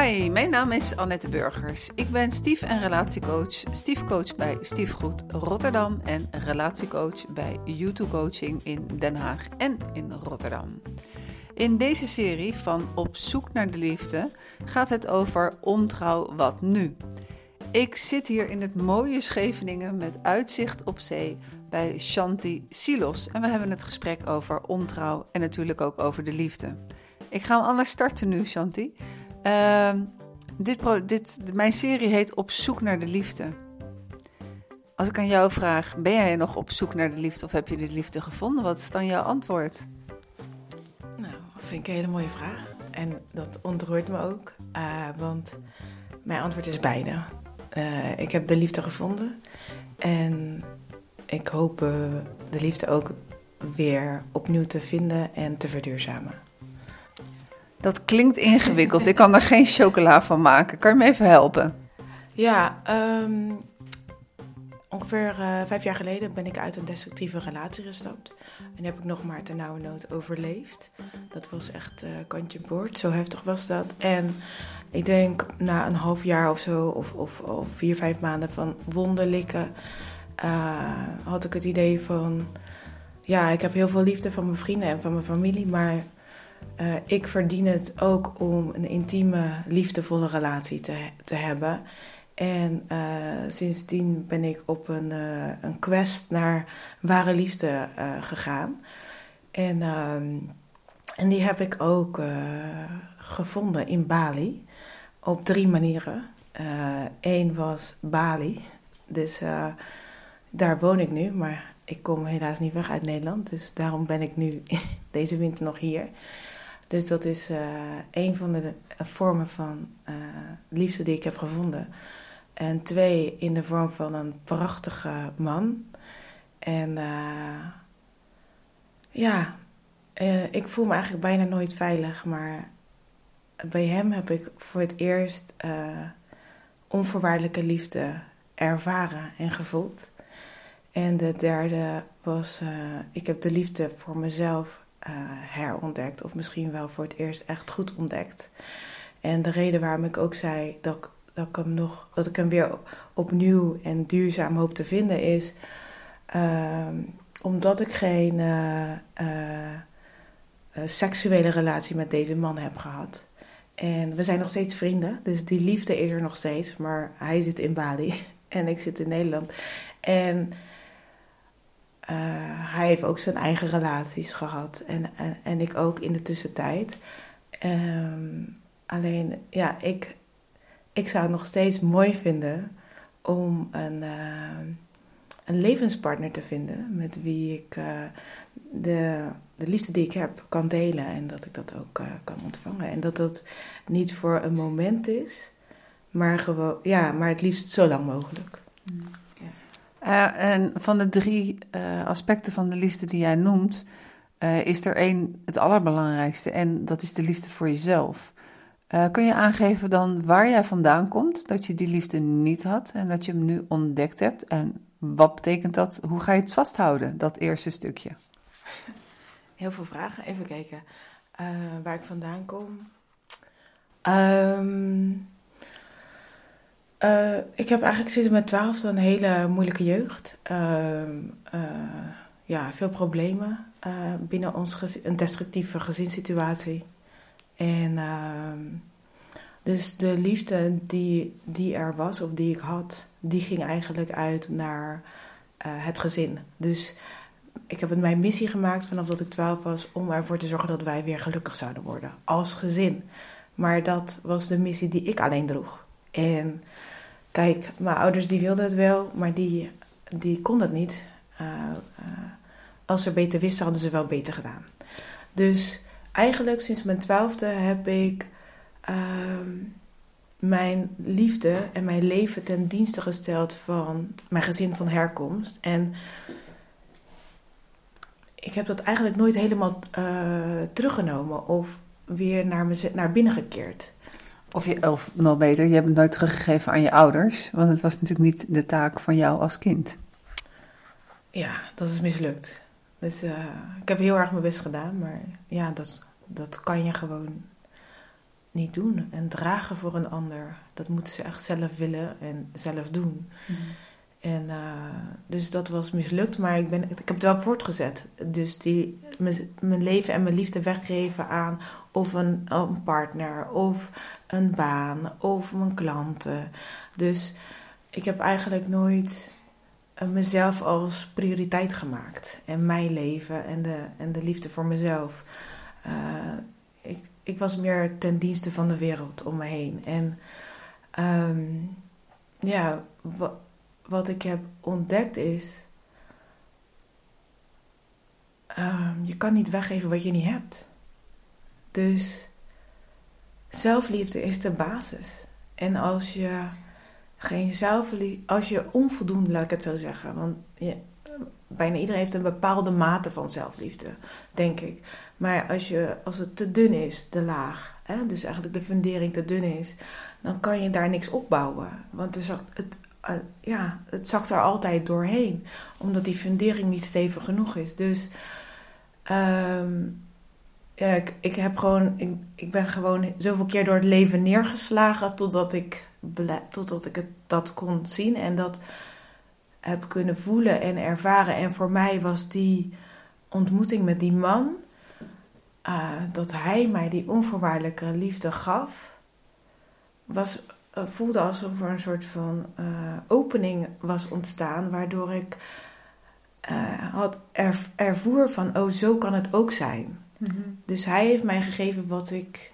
Hi, mijn naam is Annette Burgers. Ik ben stief- en relatiecoach, stiefcoach bij Stiefgoed Rotterdam en relatiecoach bij YouTube Coaching in Den Haag en in Rotterdam. In deze serie van Op zoek naar de liefde gaat het over ontrouw wat nu. Ik zit hier in het mooie Scheveningen met uitzicht op zee bij Shanti Silos en we hebben het gesprek over ontrouw en natuurlijk ook over de liefde. Ik ga hem anders starten nu, Shanti. Uh, dit, mijn serie heet Op zoek naar de liefde. Als ik aan jou vraag, ben jij nog op zoek naar de liefde of heb je de liefde gevonden? Wat is dan jouw antwoord? Nou, vind ik een hele mooie vraag. En dat ontroert me ook, uh, want mijn antwoord is beide. Uh, ik heb de liefde gevonden en ik hoop uh, de liefde ook weer opnieuw te vinden en te verduurzamen. Dat klinkt ingewikkeld. Ik kan er geen chocola van maken. Kan je me even helpen? Ja, um, ongeveer uh, vijf jaar geleden ben ik uit een destructieve relatie gestapt. En heb ik nog maar ten nauwe nood overleefd. Dat was echt uh, kantje boord. Zo heftig was dat. En ik denk na een half jaar of zo, of, of, of vier, vijf maanden van wonderlikken, uh, had ik het idee van... Ja, ik heb heel veel liefde van mijn vrienden en van mijn familie, maar uh, ik verdien het ook om een intieme, liefdevolle relatie te, te hebben. En uh, sindsdien ben ik op een, uh, een quest naar ware liefde gegaan. En, en die heb ik ook gevonden in Bali. Op drie manieren. Eén was Bali. Dus daar woon ik nu. Maar ik kom helaas niet weg uit Nederland. Dus daarom ben ik nu deze winter nog hier. Dus dat is uh, een van de vormen van uh, liefde die ik heb gevonden. En twee, in de vorm van een prachtige man. En ja, ik voel me eigenlijk bijna nooit veilig, maar bij hem heb ik voor het eerst onvoorwaardelijke liefde ervaren en gevoeld. En de derde was, ik heb de liefde voor mezelf uh, herontdekt. Of misschien wel voor het eerst echt goed ontdekt. En de reden waarom ik ook zei dat ik, dat ik hem, nog, dat ik hem weer opnieuw en duurzaam hoop te vinden is. Uh, omdat ik geen uh, seksuele relatie met deze man heb gehad. En we zijn nog steeds vrienden, dus die liefde is er nog steeds. Maar hij zit in Bali en ik zit in Nederland. En uh, hij heeft ook zijn eigen relaties gehad. En, en, en ik ook in de tussentijd. Um, alleen, ja, ik, ik zou het nog steeds mooi vinden om een, uh, een levenspartner te vinden. Met wie ik uh, de, de liefde die ik heb kan delen. En dat ik dat ook kan ontvangen. En dat dat niet voor een moment is. Maar, gewoon, ja, maar het liefst zo lang mogelijk. Mm. Uh, en van de drie uh, aspecten van de liefde die jij noemt, uh, is er één het allerbelangrijkste en dat is de liefde voor jezelf. kun je aangeven dan waar jij vandaan komt, dat je die liefde niet had en dat je hem nu ontdekt hebt? En wat betekent dat? Hoe ga je het vasthouden, dat eerste stukje? Heel veel vragen, even kijken waar ik vandaan kom. Um, uh, ik heb eigenlijk sinds mijn twaalfde een hele moeilijke jeugd. Uh, uh, ja, veel problemen binnen ons gezin, een destructieve gezinssituatie. En ehm, dus de liefde die, die er was of die ik had, die ging eigenlijk uit naar het gezin. Dus ik heb het mijn missie gemaakt vanaf dat ik twaalf was om ervoor te zorgen dat wij weer gelukkig zouden worden als gezin. Maar dat was de missie die ik alleen droeg. En Kijk, mijn ouders die wilden het wel, maar die, die konden het niet. Uh, uh, als ze beter wisten, hadden ze wel beter gedaan. Dus eigenlijk sinds mijn twaalfde heb ik uh, mijn liefde en mijn leven ten dienste gesteld van mijn gezin van herkomst. En ik heb dat eigenlijk nooit helemaal eh, teruggenomen of weer naar, naar binnen gekeerd. Of, je, of nog beter, je hebt het nooit teruggegeven aan je ouders, want het was natuurlijk niet de taak van jou als kind. Ja, dat is mislukt. Dus uh, ik heb heel erg mijn best gedaan, maar ja, dat, dat kan je gewoon niet doen. En dragen voor een ander. Dat moeten ze echt zelf willen en zelf doen. Mhm. En uh, dus dat was mislukt, maar ik, ben, ik heb het wel voortgezet. Dus die, mijn leven en mijn liefde weggeven aan of een, een partner, of een baan, of mijn klanten. Dus ik heb eigenlijk nooit eh, mezelf als prioriteit gemaakt. En mijn leven en de, en de liefde voor mezelf. Uh, ik, ik was meer ten dienste van de wereld om me heen. En um, ja, wat wat ik heb ontdekt is. Um, je kan niet weggeven wat je niet hebt. Dus zelfliefde is de basis. En als je geen zelfliefde, als je onvoldoende, laat ik het zo zeggen, want je, bijna iedereen heeft een bepaalde mate van zelfliefde, denk ik. Maar als, je, als het te dun is, te laag, hè, dus eigenlijk de fundering te dun is, dan kan je daar niks opbouwen. Want er het, uh, ja, het zakt er altijd doorheen. Omdat die fundering niet stevig genoeg is. Dus ja, ik, ik, heb gewoon, ik, ben gewoon zoveel keer door het leven neergeslagen totdat ik, totdat ik het, dat kon zien en dat heb kunnen voelen en ervaren. En voor mij was die ontmoeting met die man, uh, dat hij mij die onvoorwaardelijke liefde gaf, was voelde alsof er een soort van uh, opening was ontstaan, waardoor ik uh, had er, ervoer van, oh, zo kan het ook zijn. Mm -hmm. Dus hij heeft mij gegeven wat ik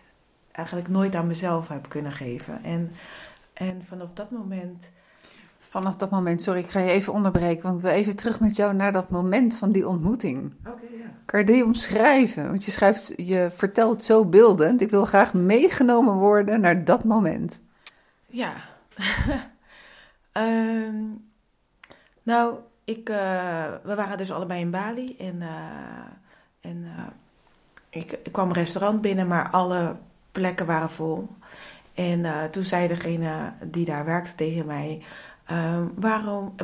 eigenlijk nooit aan mezelf heb kunnen geven. En, en vanaf dat moment. Vanaf dat moment, sorry, ik ga je even onderbreken, want ik wil even terug met jou naar dat moment van die ontmoeting. Oké, okay, ja. Kan je die omschrijven? Want je, schrijft, je vertelt zo beeldend. Ik wil graag meegenomen worden naar dat moment. Ja. um, nou, ik, uh, we waren dus allebei in Bali en, uh, en uh, ik, ik, kwam een restaurant binnen, maar alle plekken waren vol. En toen zei degene die daar werkte tegen mij: um, Waarom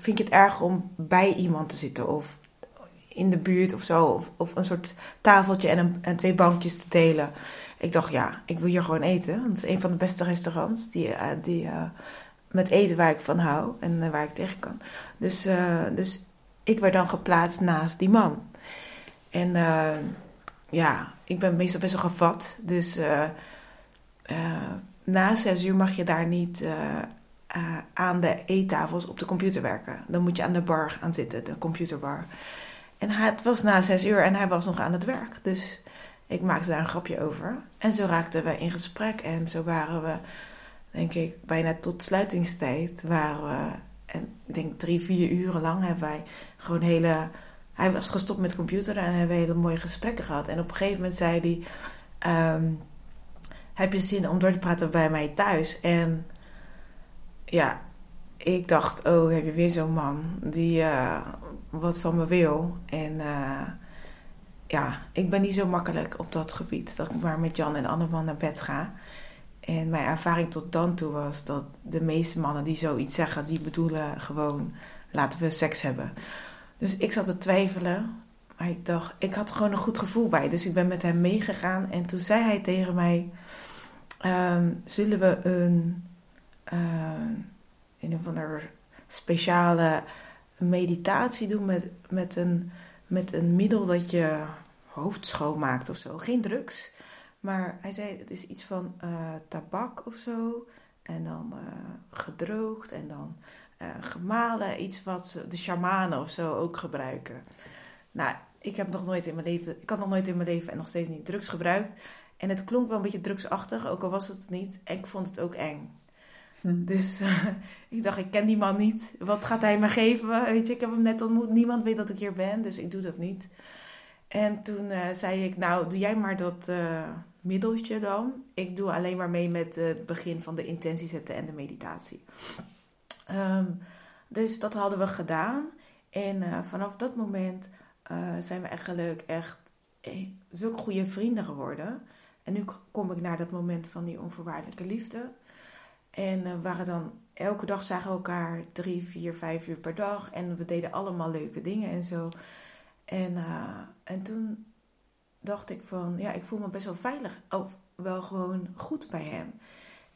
vind je het erg om bij iemand te zitten? Of in de buurt of zo? Of, of een soort tafeltje en, een, en twee bankjes te delen? Ik dacht, ja, ik wil hier gewoon eten. Want het is een van de beste restaurants die, uh, die, uh, met eten waar ik van hou en uh, waar ik tegen kan. Dus, dus ik werd dan geplaatst naast die man. En ja, ik ben meestal best wel gevat. Dus na zes uur mag je daar niet aan de eettafels op de computer werken. Dan moet je aan de bar gaan zitten, de computerbar. En het was na zes uur en hij was nog aan het werk. Dus ik maakte daar een grapje over. En zo raakten we in gesprek. En zo waren we, denk ik, bijna tot sluitingstijd. Waren we, en ik denk drie, vier uren lang hebben wij gewoon hele... Hij was gestopt met computer en hebben hele mooie gesprekken gehad. En op een gegeven moment zei hij... Um, heb je zin om door te praten bij mij thuis? En ja, ik dacht, oh, heb je weer zo'n man die uh, wat van me wil. En... Uh, ja, ik ben niet zo makkelijk op dat gebied. Dat ik maar met Jan en Anneman naar bed ga. En mijn ervaring tot dan toe was dat de meeste mannen die zoiets zeggen, die bedoelen gewoon laten we seks hebben. Dus ik zat te twijfelen. Maar ik dacht, ik had gewoon een goed gevoel bij. Dus ik ben met hem meegegaan. En toen zei hij tegen mij: um, Zullen we een, uh, een of andere speciale meditatie doen met, met, een, met een middel dat je hoofd schoonmaakt of zo. Geen drugs. Maar hij zei, het is iets van uh, tabak of zo. En dan uh, gedroogd en dan uh, gemalen. Iets wat de shamanen of zo ook gebruiken. Nou, ik heb nog nooit in mijn leven, ik had nog nooit in mijn leven en nog steeds niet drugs gebruikt. En het klonk wel een beetje drugsachtig, ook al was het niet. En ik vond het ook eng. Hm. Dus ik dacht, ik ken die man niet. Wat gaat hij me geven? Weet je, ik heb hem net ontmoet. Niemand weet dat ik hier ben, dus ik doe dat niet. En toen uh, zei ik, nou, doe jij maar dat uh, middeltje dan. Ik doe alleen maar mee met het begin van de intentie zetten en de meditatie. Um, dus dat hadden we gedaan. En vanaf dat moment zijn we eigenlijk echt zulke goede vrienden geworden. En nu kom ik naar dat moment van die onvoorwaardelijke liefde. En we waren dan elke dag zagen we elkaar drie, vier, vijf uur per dag. En we deden allemaal leuke dingen en zo. En, uh, en toen dacht ik van, ja, ik voel me best wel veilig. Oh, wel gewoon goed bij hem.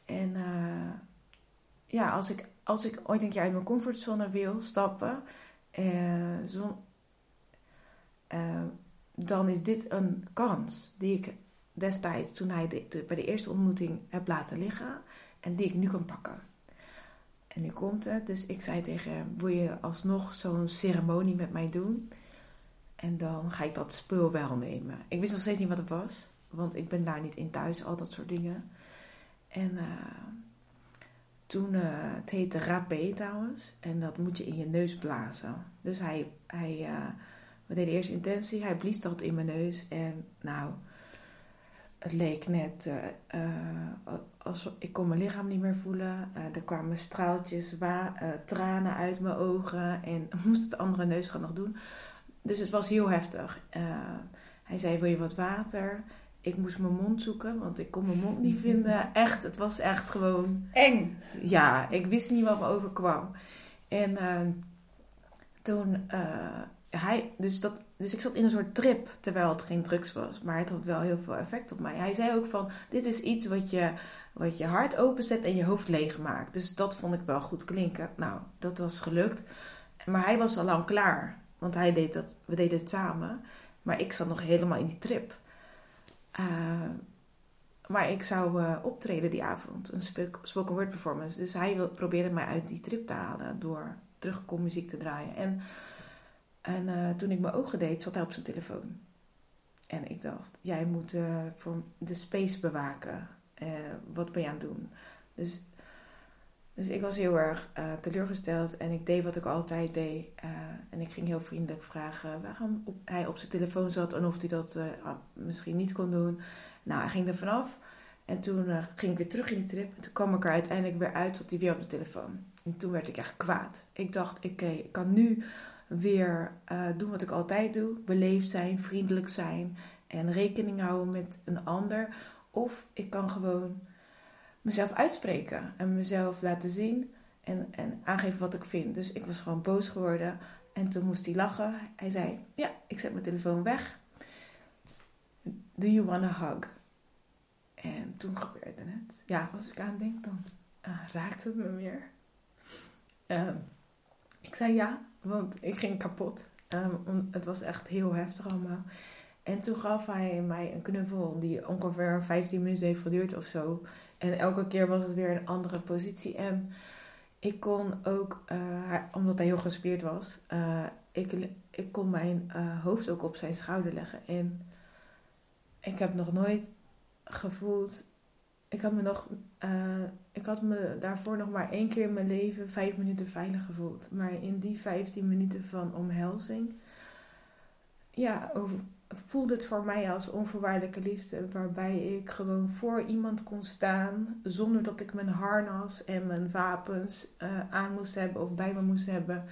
En uh, ja, als ik, als ik ooit een keer uit mijn comfortzone wil stappen, uh, zo, dan is dit een kans die ik destijds, toen hij bij de eerste ontmoeting heb laten liggen en die ik nu kan pakken. En nu komt het, dus ik zei tegen hem: Wil je alsnog zo'n ceremonie met mij doen? En dan ga ik dat spul wel nemen. Ik wist nog steeds niet wat het was, want ik ben daar niet in thuis, al dat soort dingen. En uh, toen, uh, het heette rapé trouwens, en dat moet je in je neus blazen. Dus hij, hij uh, we deden eerst intentie, hij blies dat in mijn neus. En nou, het leek net alsof ik kon mijn lichaam niet meer voelen. er kwamen straaltjes, tranen uit mijn ogen en moest het andere neus gaan nog doen. Dus het was heel heftig. hij zei, wil je wat water? ik moest mijn mond zoeken, want ik kon mijn mond niet vinden. Echt, het was echt gewoon... Eng. Ja, ik wist niet wat me overkwam. En uh, toen... Uh, hij, dus, dat, dus ik zat in een soort trip, terwijl het geen drugs was. Maar het had wel heel veel effect op mij. Hij zei ook van, dit is iets wat je, wat je hart openzet en je hoofd leeg maakt. Dus dat vond ik wel goed klinken. Nou, dat was gelukt. Maar hij was al lang klaar. Want hij deed dat, we deden het samen. Maar ik zat nog helemaal in die trip. Uh, maar ik zou uh, optreden die avond, een spoken word performance. Dus hij probeerde mij uit die trip te halen door terugkom muziek te draaien. En, en uh, toen ik mijn ogen deed, zat hij op zijn telefoon. En ik dacht, jij moet voor de space bewaken. wat ben je aan het doen? Dus dus ik was heel erg uh, teleurgesteld en ik deed wat ik altijd deed. Uh, en ik ging heel vriendelijk vragen waarom op, hij op zijn telefoon zat en of hij dat uh, misschien niet kon doen. Nou, hij ging er vanaf. En toen ging ik weer terug in die trip. En toen kwam ik er uiteindelijk weer uit tot hij weer op de telefoon. En toen werd ik echt kwaad. Ik dacht, oké, ik kan nu weer doen wat ik altijd doe. Beleefd zijn, vriendelijk zijn en rekening houden met een ander. Of ik kan gewoon mezelf uitspreken en mezelf laten zien en, en aangeven wat ik vind. Dus ik was gewoon boos geworden en toen moest hij lachen. Hij zei: Ja, ik zet mijn telefoon weg. Do you want a hug? En toen gebeurde het. Ja, als ik aan denk, dan uh, raakt het me meer. Uh, ik zei ja, want ik ging kapot. Um, het was echt heel heftig allemaal. En toen gaf hij mij een knuffel die ongeveer 15 minuten heeft geduurd of zo. En elke keer was het weer een andere positie. En ik kon ook, uh, omdat hij heel gespierd was, uh, ik, ik kon mijn uh, hoofd ook op zijn schouder leggen. En ik heb nog nooit gevoeld. Ik had me nog. ik had me daarvoor nog maar één keer in mijn leven vijf minuten veilig gevoeld. Maar in die 15 minuten van omhelzing. Ja, over, voelde het voor mij als onvoorwaardelijke liefde. Waarbij ik gewoon voor iemand kon staan. Zonder dat ik mijn harnas en mijn wapens uh, aan moest hebben of bij me moest hebben.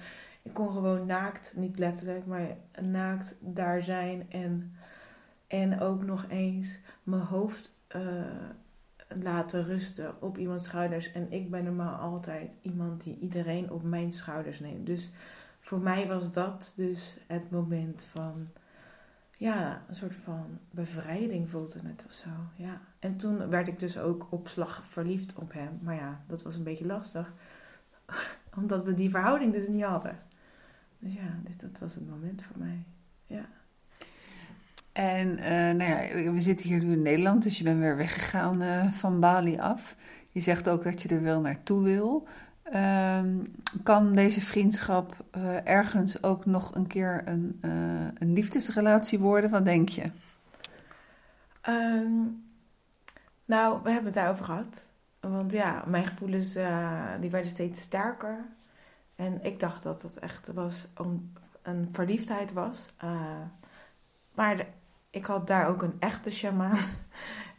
Ik kon gewoon naakt, niet letterlijk, maar naakt daar zijn. En, en ook nog eens mijn hoofd uh, laten rusten op iemands schouders. En ik ben normaal altijd iemand die iedereen op mijn schouders neemt. Dus voor mij was dat dus het moment van ja, een soort van bevrijding voelde het of zo. Ja. En toen werd ik dus ook op slag verliefd op hem. Maar ja, dat was een beetje lastig. Omdat we die verhouding dus niet hadden. Dus ja, dus dat was het moment voor mij. Ja. En uh, nou ja, we zitten hier nu in Nederland, dus je bent weer weggegaan uh, van Bali af. Je zegt ook dat je er wel naartoe wil. Ehm, kan deze vriendschap uh, ergens ook nog een keer een, uh, een liefdesrelatie worden? Wat denk je? Um, nou, we hebben het daarover gehad. Want ja, mijn gevoelens uh, die werden steeds sterker. En ik dacht dat het echt was een, een verliefdheid was. maar ik had daar ook een echte shaman.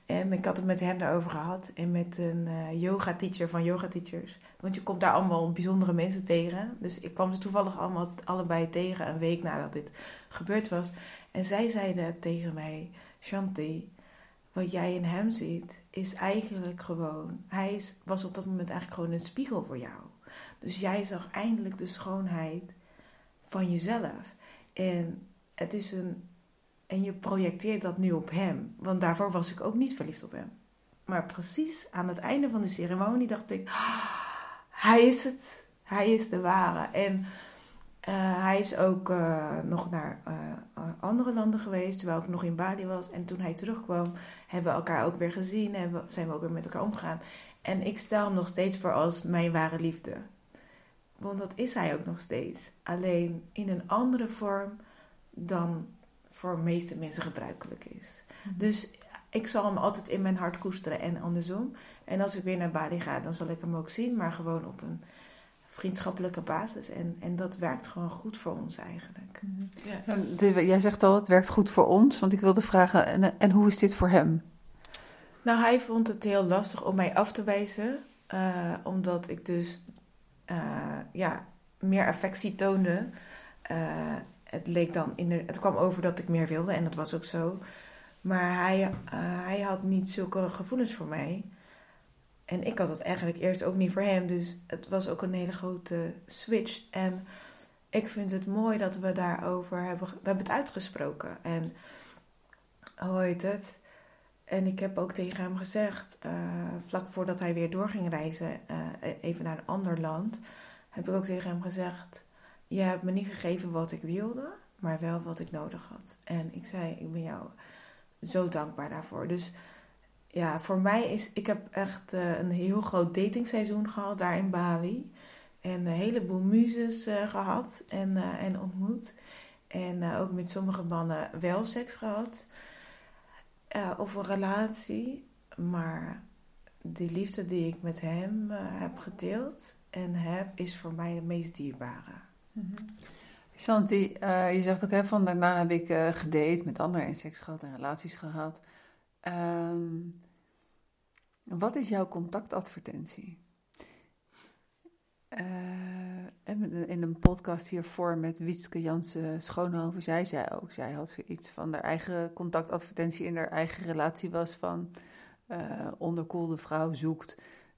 En ik had het met hem daarover gehad. En met een uh, yoga teacher van yoga teachers. Want je komt daar allemaal bijzondere mensen tegen. Dus ik kwam ze toevallig allemaal allebei tegen een week nadat dit gebeurd was. En zij zeiden tegen mij: Shanti, wat jij in hem ziet, is eigenlijk gewoon. Hij is, was op dat moment eigenlijk gewoon een spiegel voor jou. Dus jij zag eindelijk de schoonheid van jezelf. En het is een en je projecteert dat nu op hem. Want daarvoor was ik ook niet verliefd op hem. Maar precies aan het einde van de ceremonie dacht ik: "Ah, hij is het. Hij is de ware. En eh, hij is ook eh, nog naar eh, andere landen geweest, terwijl ik nog in Bali was. En toen hij terugkwam, hebben we elkaar ook weer gezien. We- zijn we ook weer met elkaar omgegaan. En ik stel hem nog steeds voor als mijn ware liefde. Want dat is hij ook nog steeds. Alleen in een andere vorm dan voor de meeste mensen gebruikelijk is. Dus ik zal hem altijd in mijn hart koesteren en andersom. En als ik weer naar Bali ga, dan zal ik hem ook zien, maar gewoon op een vriendschappelijke basis. En, en dat werkt gewoon goed voor ons eigenlijk. Ja. En de- Jij zegt al, het werkt goed voor ons, want ik wilde vragen, en, en hoe is dit voor hem? Nou, hij vond het heel lastig om mij af te wijzen, eh, omdat ik dus eh, ja, meer affectie toonde. Eh, het leek dan in de, het kwam over dat ik meer wilde en dat was ook zo. Maar hij, eh, hij had niet zulke gevoelens voor mij. En ik had het eigenlijk eerst ook niet voor hem. Dus het was ook een hele grote switch. En ik vind het mooi dat we daarover hebben. We hebben het uitgesproken. En hoe heet het? En ik heb ook tegen hem gezegd, eh, vlak voordat hij weer door ging reizen, eh, even naar een ander land, heb ik ook tegen hem gezegd: Je hebt me niet gegeven wat ik wilde, maar wel wat ik nodig had. En ik zei: Ik ben jou zo dankbaar daarvoor. Dus ja, voor mij is. Ik heb echt eh, een heel groot datingseizoen gehad daar in Bali. En een heleboel muzes eh, gehad en, eh, en ontmoet. En ook met sommige mannen wel seks gehad. Eh, of een relatie. Maar die liefde die ik met hem heb gedeeld en heb, is voor mij de meest dierbare. Shanti, eh, je zegt ook hè, van daarna heb ik eh, gedate met anderen en seks gehad en relaties gehad. Ehm, wat is jouw contactadvertentie? Eh, in een podcast hiervoor met Wietske Jansen Schoonhoven, zij zei ook, zij had zoiets van haar eigen contactadvertentie in haar eigen relatie was van onderkoelde vrouw zoekt.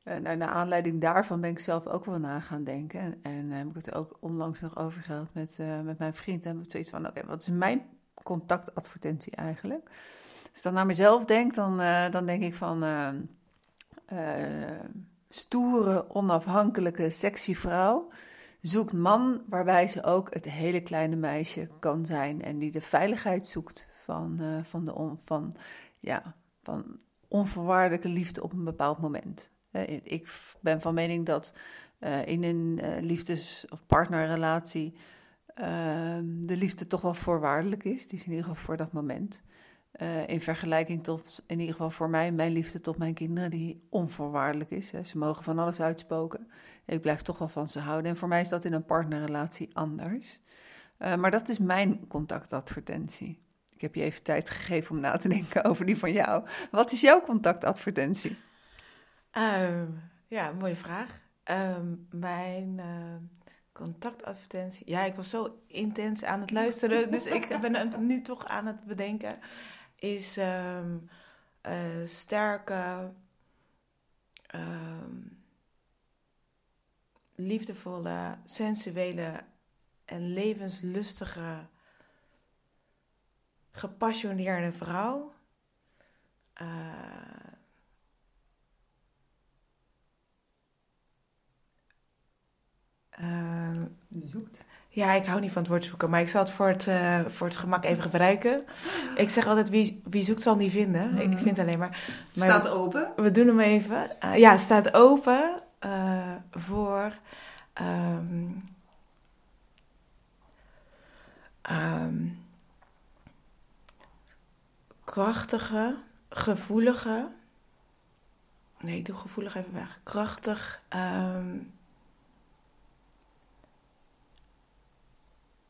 Eh, nou, naar aanleiding daarvan ben ik zelf ook wel na gaan denken. En, en heb ik het ook onlangs nog over gehad met, eh, met mijn vriend. En heb zoiets van, oké, wat is mijn contactadvertentie eigenlijk? Als ik dan naar mezelf denk, dan, eh, dan denk ik van... eh, eh, stoere, onafhankelijke, sexy vrouw zoekt man waarbij ze ook het hele kleine meisje kan zijn. En die de veiligheid zoekt van, eh, van, de van, ja, van onvoorwaardelijke liefde op een bepaald moment. Eh, ik ben van mening dat eh, in een eh, liefdes- of partnerrelatie ehm, de liefde toch wel voorwaardelijk is. Die is in ieder geval voor dat moment. In vergelijking tot, in ieder geval voor mij, mijn liefde tot mijn kinderen, die onvoorwaardelijk is. Hè. Ze mogen van alles uitspoken. Ik blijf toch wel van ze houden. En voor mij is dat in een partnerrelatie anders. Maar dat is mijn contactadvertentie. Ik heb je even tijd gegeven om na te denken over die van jou. Wat is jouw contactadvertentie? Ehm, ja, mooie vraag. Ehm, mijn eh, contactadvertentie. Ja, ik was zo intens aan het luisteren, dus ik ben het nu toch aan het bedenken. Is eh, sterke, liefdevolle, sensuele en levenslustige, gepassioneerde vrouw. Eh, ehm, Zoekt. ja, ik hou niet van het woord zoeken, maar ik zal het voor het, eh, voor het gemak even gebruiken. Ik zeg altijd, wie, wie zoekt zal niet vinden. Ik Mhm. vind alleen maar... maar Staat open. We doen hem even. Eh, ja, staat open eh, voor... ehm, ehm, krachtige, gevoelige... Nee, ik doe gevoelig even weg. Krachtig... ehm,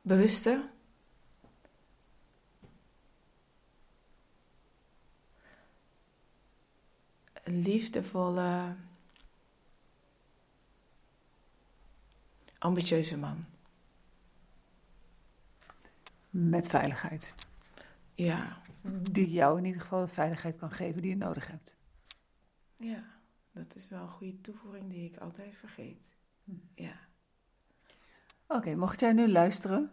bewuste. Liefdevolle. Ambitieuze man. Met veiligheid. Ja. Die jou in ieder geval de veiligheid kan geven die je nodig hebt. Ja, dat is wel een goede toevoeging die ik altijd vergeet. Ja. Oké, mocht jij nu luisteren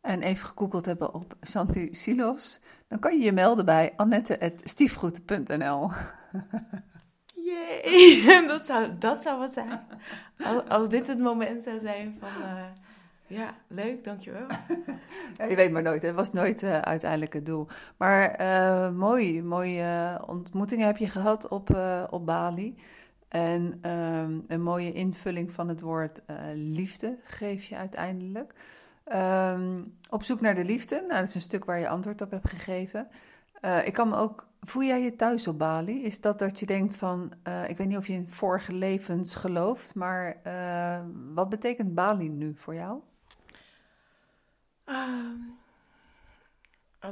en even gegoogeld hebben op Santu Silos, dan kan je je melden bij annette.stiefgoed.nl. Jee, dat zou, dat zou wat zijn. Als, als dit het moment zou zijn van... eh, ja, leuk, dankjewel. Ja, je weet maar nooit, het was nooit eh, uiteindelijk het doel. Maar eh, mooi, mooie ontmoetingen heb je gehad op, op Bali. En ehm, een mooie invulling van het woord eh, liefde geef je uiteindelijk. Ehm, op zoek naar de liefde, nou, dat is een stuk waar je antwoord op hebt gegeven. Eh, ik kan me ook, voel jij je thuis op Bali? Is dat dat je denkt van, eh, ik weet niet of je in vorige levens gelooft, maar wat betekent Bali nu voor jou? Ehm,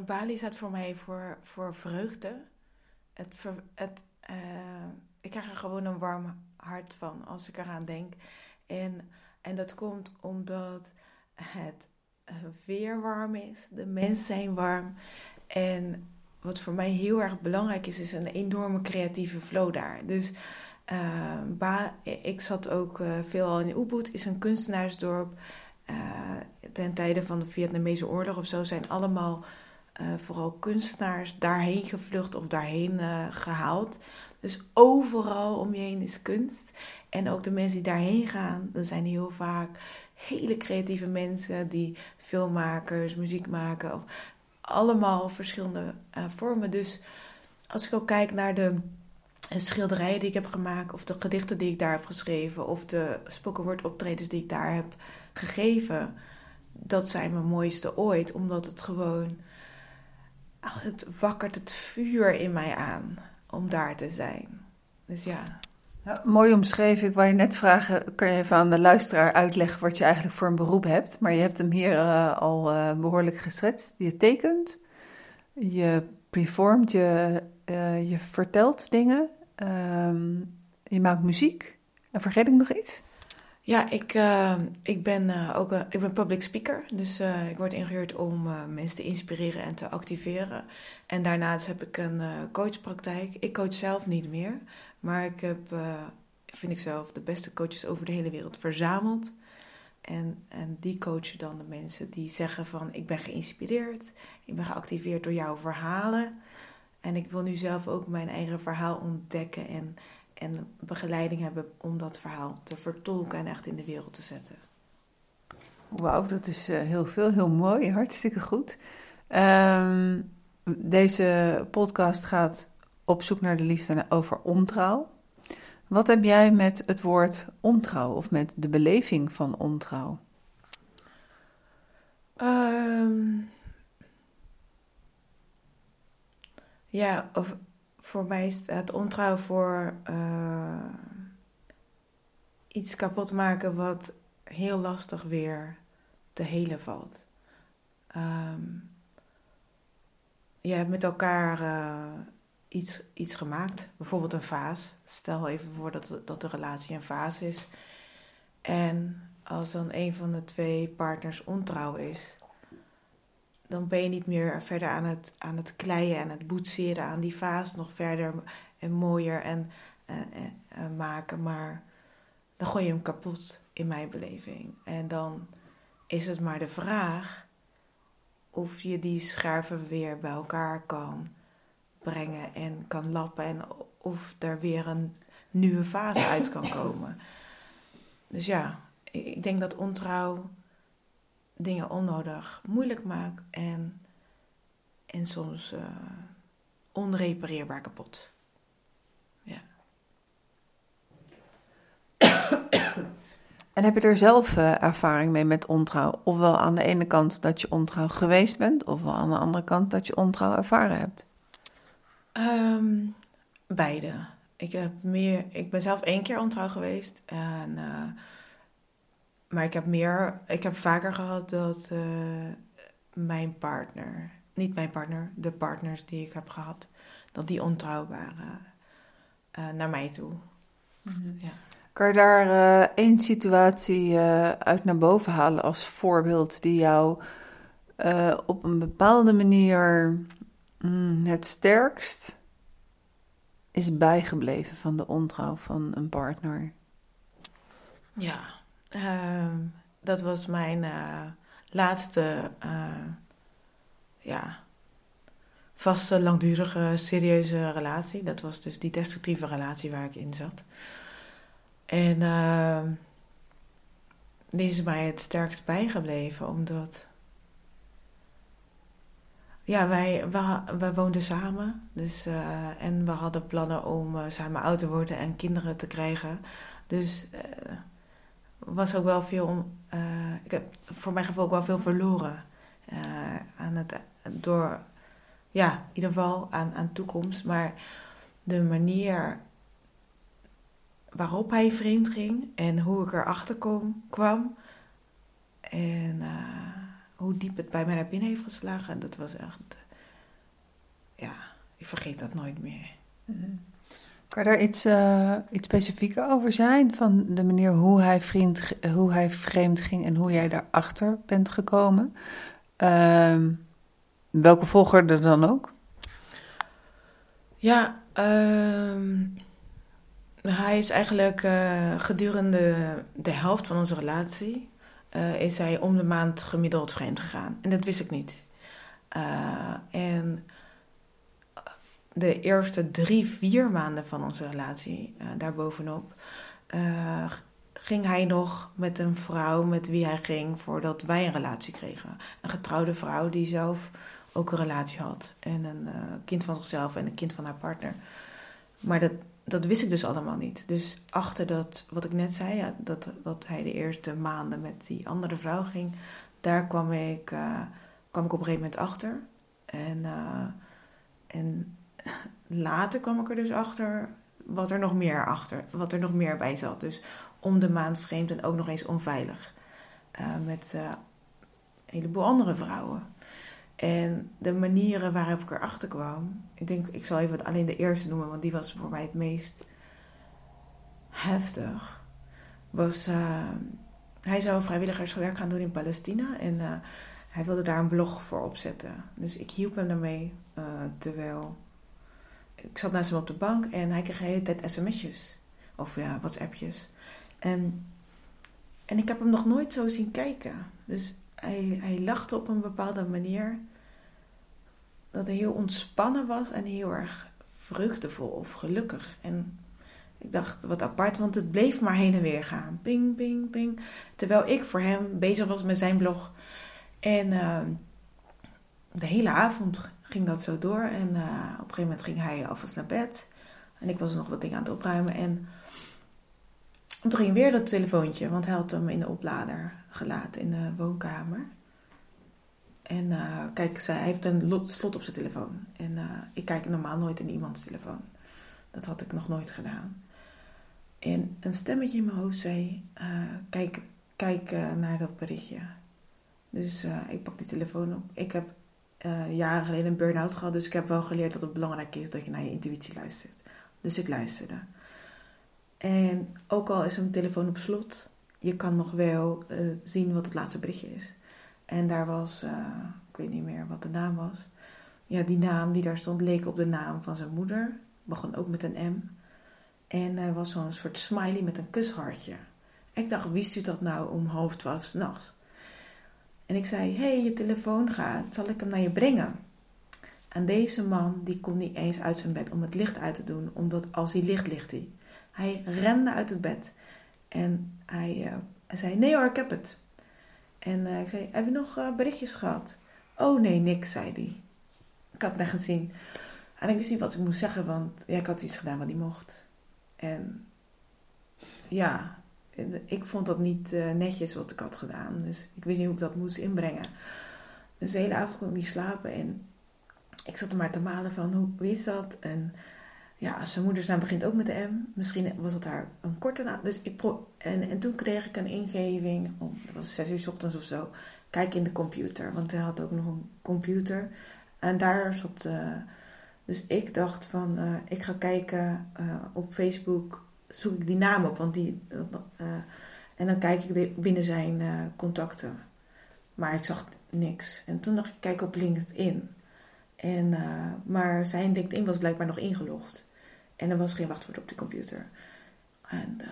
Bali staat voor mij voor, voor vreugde. Het, het, ik krijg er gewoon een warm hart van als ik eraan denk. En, en dat komt omdat het eh, weer warm is, de mensen zijn warm. En wat voor mij heel erg belangrijk is, is een enorme creatieve flow daar. Dus eh, Ba- ik zat ook eh, veel al in Ubud, is een kunstenaarsdorp. Eh, ten tijde van de Vietnamese oorlog of zo zijn allemaal vooral kunstenaars daarheen gevlucht of daarheen eh, gehaald. Dus overal om je heen is kunst. En ook de mensen die daarheen gaan, dat zijn heel vaak hele creatieve mensen die filmmakers, muziek maken. Of allemaal verschillende eh, vormen. Dus als ik ook kijk naar de eh, schilderijen die ik heb gemaakt, of de gedichten die ik daar heb geschreven, of de spoken optredens die ik daar heb gegeven, dat zijn mijn mooiste ooit, omdat het gewoon, ah, het wakkert het vuur in mij aan om daar te zijn. Dus ja. Mooi omschreven. Ik wou je net vragen, kan je even aan de luisteraar uitleggen wat je eigenlijk voor een beroep hebt? Maar je hebt hem hier eh, al eh, behoorlijk geschetst. Je tekent, je performt, je, eh, je vertelt dingen, ehm, je maakt muziek. En vergeet ik nog iets? Ja, ik, eh, ik ben ook een, ik ben public speaker. Dus ik word ingehuurd om mensen te inspireren en te activeren. En daarnaast heb ik een eh, coachpraktijk. Ik coach zelf niet meer. Maar ik heb, eh, vind ik zelf, de beste coaches over de hele wereld verzameld. En, en die coachen dan de mensen die zeggen van... ik ben geïnspireerd, ik ben geactiveerd door jouw verhalen. En ik wil nu zelf ook mijn eigen verhaal ontdekken... en en begeleiding hebben om dat verhaal te vertolken en echt in de wereld te zetten. Wauw, dat is eh, heel veel, heel mooi, hartstikke goed. Ehm, deze podcast gaat op zoek naar de liefde over ontrouw. Wat heb jij met het woord ontrouw of met de beleving van ontrouw? Ehm, ja, of, voor mij het ontrouw voor eh, iets kapot maken wat heel lastig weer te helen valt. Ehm, je hebt met elkaar eh, iets, iets gemaakt, bijvoorbeeld een vaas. Stel even voor dat, dat de relatie een vaas is. En als dan een van de twee partners ontrouw is, dan ben je niet meer verder aan het, aan het kleien en het boetseren aan die vaas nog verder en mooier en, en, en- en maken, maar dan gooi je hem kapot in mijn beleving. En dan is het maar de vraag of je die scherven weer bij elkaar kan brengen en kan lappen en of er weer een nieuwe fase uit kan komen. Dus ja, ik denk dat ontrouw dingen onnodig moeilijk maakt en, en soms eh, onrepareerbaar kapot. Ja. En heb je er zelf eh, ervaring mee met ontrouw? Ofwel aan de ene kant dat je ontrouw geweest bent, ofwel aan de andere kant dat je ontrouw ervaren hebt? Ehm, beide. Ik, heb meer, ik ben zelf één keer ontrouw geweest. En, eh, maar ik heb, meer, ik heb vaker gehad dat eh, mijn partner, niet mijn partner, de partners die ik heb gehad, dat die ontrouw waren eh, naar mij toe. Ja. Kan je daar eh, één situatie eh, uit naar boven halen als voorbeeld die jou eh, op een bepaalde manier mm, het sterkst is bijgebleven van de ontrouw van een partner? Ja, ehm, dat was mijn laatste ja, vaste, langdurige, serieuze relatie. Dat was dus die destructieve relatie waar ik in zat. En uh, die is mij het sterkst bijgebleven, omdat. Ja, wij, we, we woonden samen. Dus, uh, en we hadden plannen om uh, samen oud te worden en kinderen te krijgen. Dus uh, was ook wel veel. ik heb voor mijn gevoel ook wel veel verloren. aan het, door, ja, in ieder geval aan, aan toekomst. Maar de manier waarop hij vreemd ging en hoe ik erachter kom, kwam. En uh, hoe diep het bij mij naar binnen heeft geslagen. Dat was echt. Ja, ik vergeet dat nooit meer. Mm-hmm. Kan je daar iets, uh, iets specifieker over zijn? Van de manier hoe hij, vriend, hoe hij vreemd ging en hoe jij daarachter bent gekomen? Uh, welke volger er dan ook? Ja, um, hij is eigenlijk uh, gedurende de helft van onze relatie uh, is hij om de maand gemiddeld vreemd gegaan. En dat wist ik niet. Uh, en de eerste drie, vier maanden van onze relatie, daarbovenop, ging hij nog met een vrouw met wie hij ging voordat wij een relatie kregen. Een getrouwde vrouw die zelf ook een relatie had. En een kind van zichzelf en een kind van haar partner. Maar dat, dat wist ik dus allemaal niet. Dus achter dat, wat ik net zei, ja, dat, dat hij de eerste maanden met die andere vrouw ging, daar kwam ik, uh, kwam ik op een gegeven moment achter. En, uh, en later kwam ik er dus achter wat er nog meer achter, wat er nog meer bij zat. Dus om de maand vreemd en ook nog eens onveilig. Uh, met een heleboel andere vrouwen. En de manieren waarop ik erachter kwam, ik denk, ik zal even alleen de eerste noemen, want die was voor mij het meest heftig. Was, uh, hij zou vrijwilligerswerk gaan doen in Palestina en uh, hij wilde daar een blog voor opzetten. Dus ik hielp hem daarmee, uh, terwijl ik zat naast hem op de bank en hij kreeg de hele tijd sms'jes. Of ja, WhatsAppjes. En, en ik heb hem nog nooit zo zien kijken. Dus hij, hij lachte op een bepaalde manier. Dat hij heel ontspannen was en heel erg vreugdevol of gelukkig. En ik dacht, wat apart, want het bleef maar heen en weer gaan. Ping, ping, ping. Terwijl ik voor hem bezig was met zijn blog. En uh, de hele avond ging dat zo door. En uh, op een gegeven moment ging hij alvast naar bed. En ik was nog wat dingen aan het opruimen. En toen ging weer dat telefoontje, want hij had hem in de oplader gelaten in de woonkamer. En uh, kijk, hij heeft een slot op zijn telefoon. En uh, ik kijk normaal nooit in iemands telefoon. Dat had ik nog nooit gedaan. En een stemmetje in mijn hoofd zei: uh, Kijk, kijk naar dat berichtje. Dus ik pak die telefoon op. Ik heb jaren geleden een burn-out gehad. Dus ik heb wel geleerd dat het belangrijk is dat je naar je intuïtie luistert. Dus ik luisterde. En ook al is een telefoon op slot, je kan nog wel uh, zien wat het laatste berichtje is. En daar was, uh, ik weet niet meer wat de naam was. Ja, die naam die daar stond leek op de naam van zijn moeder. Begon ook met een M. En er was zo'n soort smiley met een kushartje. Ik dacht, wie stuurt dat nou om half twaalf s'nachts? En ik zei, hé, hey, je telefoon gaat, zal ik hem naar je brengen? En deze man, die kon niet eens uit zijn bed om het licht uit te doen, omdat als hij licht ligt hij. Hij rende uit het bed. En hij, hij zei, nee hoor, ik heb het. En uh, ik zei, heb je nog uh, berichtjes gehad? Oh nee, niks, zei hij. Ik had het net gezien. En ik wist niet wat ik moest zeggen, want ja, ik had iets gedaan wat niet mocht. En ja, ik vond dat niet netjes wat ik had gedaan. Dus ik wist niet hoe ik dat moest inbrengen. Dus de hele avond kon ik niet slapen. En ik zat er maar te malen van, hoe, hoe is dat? En ja, zijn moedersnaam begint ook met de M. Misschien was het daar een korte naam. Dus ik en, en toen kreeg ik een ingeving, om, dat was zes uur s ochtends of zo. Kijk in de computer, want hij had ook nog een computer. En daar zat. Uh, dus ik dacht van, uh, ik ga kijken uh, op Facebook, zoek ik die naam op, want die. en dan kijk ik binnen zijn contacten. Maar ik zag niks. En toen dacht ik, kijk op LinkedIn. En, maar zijn LinkedIn was blijkbaar nog ingelogd. En er was geen wachtwoord op de computer. En uh,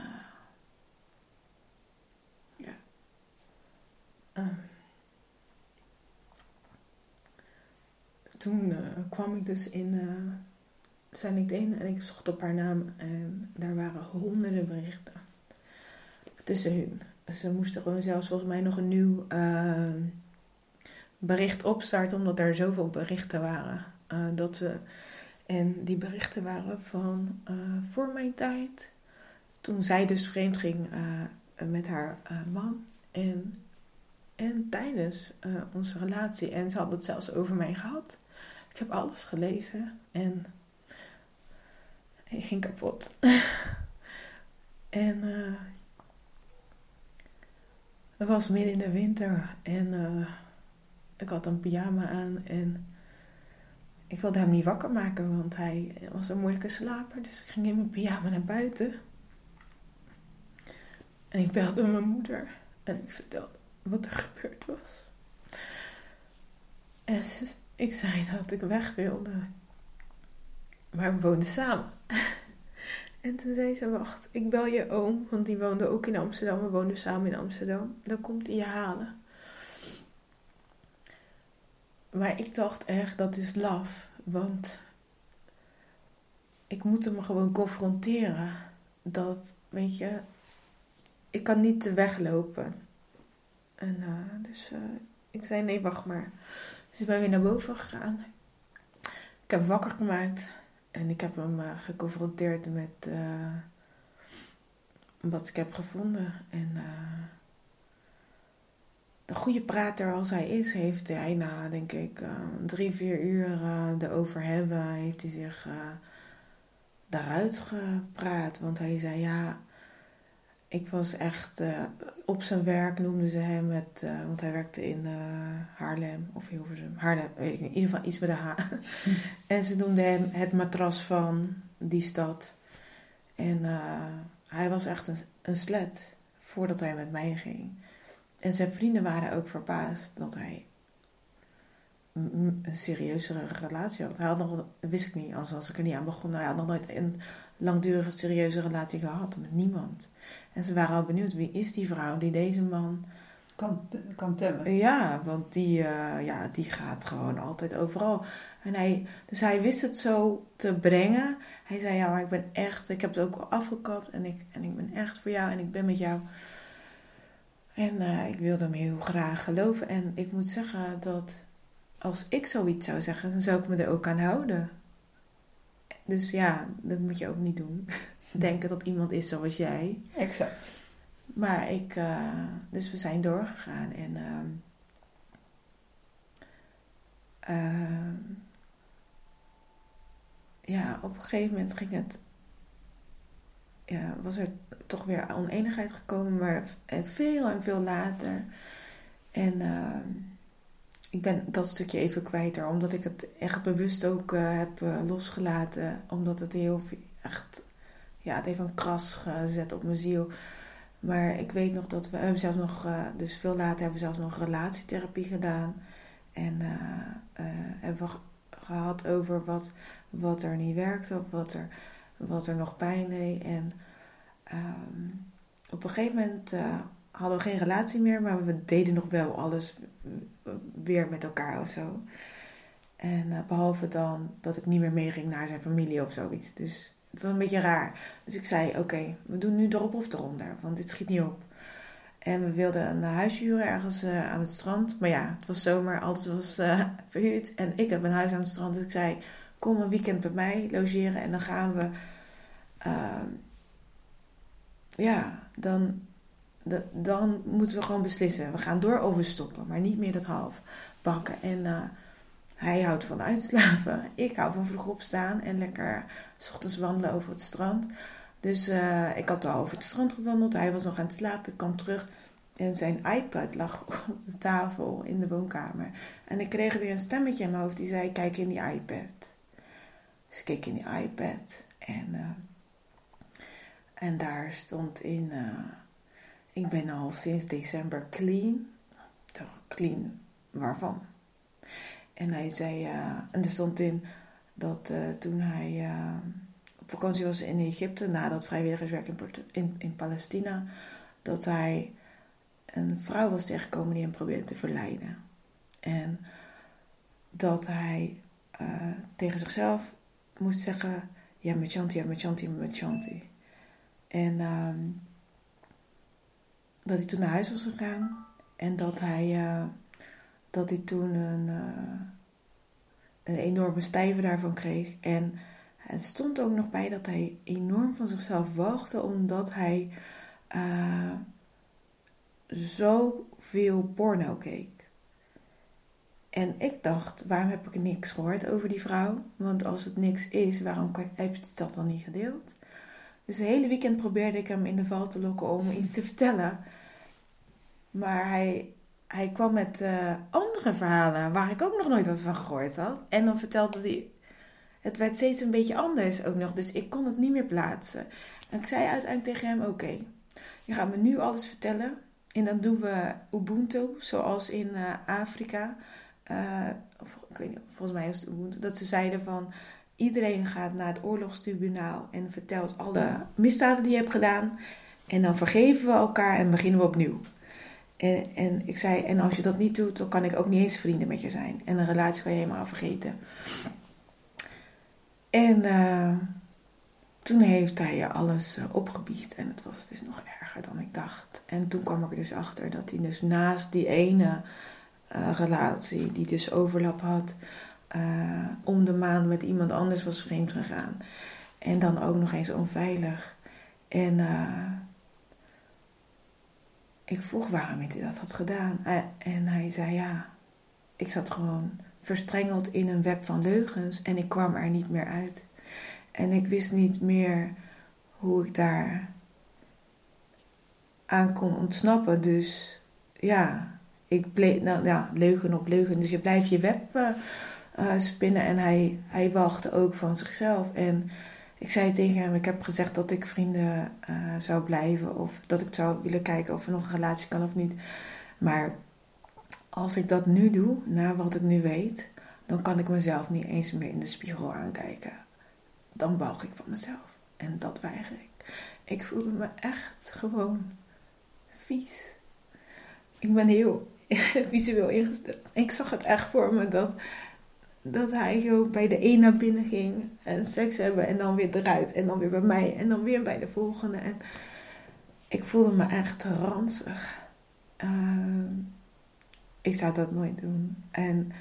ja. Uh. toen uh, kwam ik dus in zijn LinkedIn en ik zocht op haar naam en daar waren honderden berichten tussen hun. Ze moesten gewoon zelfs volgens mij nog een nieuw uh, bericht opstarten omdat er zoveel berichten waren. dat ze, en die berichten waren van voor mijn tijd, toen zij dus vreemd ging met haar man en en tijdens onze relatie. En ze had het zelfs over mij gehad. Ik heb alles gelezen en ik ging kapot. en het was midden in de winter en ik had een pyjama aan en ik wilde hem niet wakker maken, want hij was een moeilijke slaper. Dus ik ging in mijn pyjama naar buiten. En ik belde mijn moeder en ik vertelde wat er gebeurd was. En ik zei dat ik weg wilde. Maar we woonden samen. En toen zei ze: Wacht, ik bel je oom, want die woonde ook in Amsterdam. We woonden samen in Amsterdam. Dan komt hij je halen. Maar ik dacht echt: dat is laf. Want ik moet hem gewoon confronteren. Dat, weet je, ik kan niet weglopen. En uh, dus uh, ik zei nee, wacht maar. Dus ik ben weer naar boven gegaan. Ik heb wakker gemaakt. En ik heb hem uh, geconfronteerd met wat ik heb gevonden. En de goede prater als hij is, heeft hij na denk ik drie, vier uur erover hebben, heeft hij zich daaruit gepraat. Want hij zei ja ik was echt uh, op zijn werk, noemden ze hem, met, uh, want hij werkte in uh, Haarlem of Hilversum. Haarlem, weet ik niet, in ieder geval iets met de H. en ze noemden hem het matras van die stad. En hij was echt een, een slet voordat hij met mij ging. En zijn vrienden waren ook verbaasd dat hij een serieuzere relatie had. Hij had nog, wist ik niet, als, als ik er niet aan begon. Hij had nog nooit een langdurige serieuze relatie gehad met niemand. En ze waren al benieuwd, wie is die vrouw die deze man... Kan, kan temmen. Ja, want die, uh, ja, die gaat gewoon altijd overal. En hij, dus hij wist het zo te brengen. Hij zei, ja, maar ik ben echt... Ik heb het ook al afgekapt en ik, en ik ben echt voor jou en ik ben met jou. En uh, ik wilde hem heel graag geloven. En ik moet zeggen dat als ik zoiets zou zeggen, dan zou ik me er ook aan houden. Dus ja, dat moet je ook niet doen. Denken dat iemand is zoals jij. Exact. Maar ik, uh, dus we zijn doorgegaan en uh, uh, ja, op een gegeven moment ging het, ja, was er toch weer oneenigheid gekomen, maar veel en veel later. En ehm, ik ben dat stukje even kwijt omdat ik het echt bewust ook uh, heb uh, losgelaten. Omdat het heel echt, ja, het heeft een kras gezet op mijn ziel. Maar ik weet nog dat we, we hebben zelfs nog, dus veel later hebben we zelfs nog relatietherapie gedaan. En hebben we gehad over wat, wat er niet werkte of wat er, wat er nog pijn deed. En um, op een gegeven moment hadden we geen relatie meer, maar we deden nog wel alles weer met elkaar of zo. En uh, behalve dan dat ik niet meer meeging naar zijn familie of zoiets. Dus het was een beetje raar. Dus ik zei: Oké, we doen nu erop of eronder, want dit schiet niet op. En we wilden een huis huren ergens uh, aan het strand. Maar ja, het was zomer, alles was verhuurd. En ik heb een huis aan het strand. Dus ik zei: Kom een weekend bij mij logeren en dan gaan we. Ehm, ja, dan dan moeten we gewoon beslissen. We gaan door of stoppen, maar niet meer dat half bakken. En uh, hij houdt van uitslapen. Ik hou van vroeg opstaan en lekker s ochtends wandelen over het strand. Dus uh, ik had al over het strand gewandeld. Hij was nog aan het slapen. Ik kwam terug en zijn iPad lag op de tafel in de woonkamer. En ik kreeg weer een stemmetje in mijn hoofd die zei: Kijk in die iPad. Dus ik keek in die iPad en, uh, en daar stond in. Uh, ik ben al sinds december clean. Clean waarvan? En hij zei, uh, en er stond in dat uh, toen hij op vakantie was in Egypte, na dat vrijwilligerswerk in, in, in, Palestina, dat hij een vrouw was tegengekomen die hem probeerde te verleiden. En dat hij tegen zichzelf moest zeggen: Ja, met Chanti, ja, met Chanti, met Chanti. En ehm, dat hij toen naar huis was gegaan en dat hij, uh, dat hij toen een, uh, een enorme stijve daarvan kreeg. En het stond ook nog bij dat hij enorm van zichzelf wachtte, omdat hij uh, zoveel porno keek. En ik dacht, waarom heb ik niks gehoord over die vrouw? Want als het niks is, waarom heb je dat dan niet gedeeld? Dus het hele weekend probeerde ik hem in de val te lokken om iets te vertellen. Maar hij, hij kwam met uh, andere verhalen waar ik ook nog nooit wat van gehoord had. En dan vertelde hij. Het werd steeds een beetje anders ook nog, dus ik kon het niet meer plaatsen. En ik zei uiteindelijk tegen hem: Oké, je gaat me nu alles vertellen. En dan doen we Ubuntu, zoals in uh, Afrika. Of, ik weet niet, volgens mij is het Ubuntu. Dat ze zeiden van iedereen gaat naar het oorlogstribunaal en vertelt alle misdaden die je hebt gedaan. En dan vergeven we elkaar en beginnen we opnieuw. En, en ik zei, en als je dat niet doet, dan kan ik ook niet eens vrienden met je zijn. En een relatie kan je helemaal vergeten. En uh, toen heeft hij alles uh, opgebiecht. En het was dus nog erger dan ik dacht. En toen kwam ik er dus achter dat hij dus naast die ene uh, relatie, die dus overlap had, om de maand met iemand anders was vreemd gegaan. En dan ook nog eens onveilig. En ik vroeg waarom hij dat had gedaan. En hij zei ja, ik zat gewoon verstrengeld in een web van leugens en ik kwam er niet meer uit. En ik wist niet meer hoe ik daar aan kon ontsnappen. Dus ja, ik bleef, nou ja, leugen op leugen. Dus je blijft je web uh, spinnen. En hij, hij wachtte ook van zichzelf. En ik zei tegen hem, ik heb gezegd dat ik vrienden uh, zou blijven. Of dat ik zou willen kijken of er nog een relatie kan of niet. Maar als ik dat nu doe, na wat ik nu weet, dan kan ik mezelf niet eens meer in de spiegel aankijken. Dan balg ik van mezelf. En dat weiger ik. Ik voelde me echt gewoon vies. Ik ben heel visueel ingesteld. Ik zag het echt voor me dat dat hij zo bij de een naar binnen ging en seks hebben en dan weer eruit en dan weer bij mij en dan weer bij de volgende. En ik voelde me echt ranzig. Uh, ik zou dat nooit doen. En,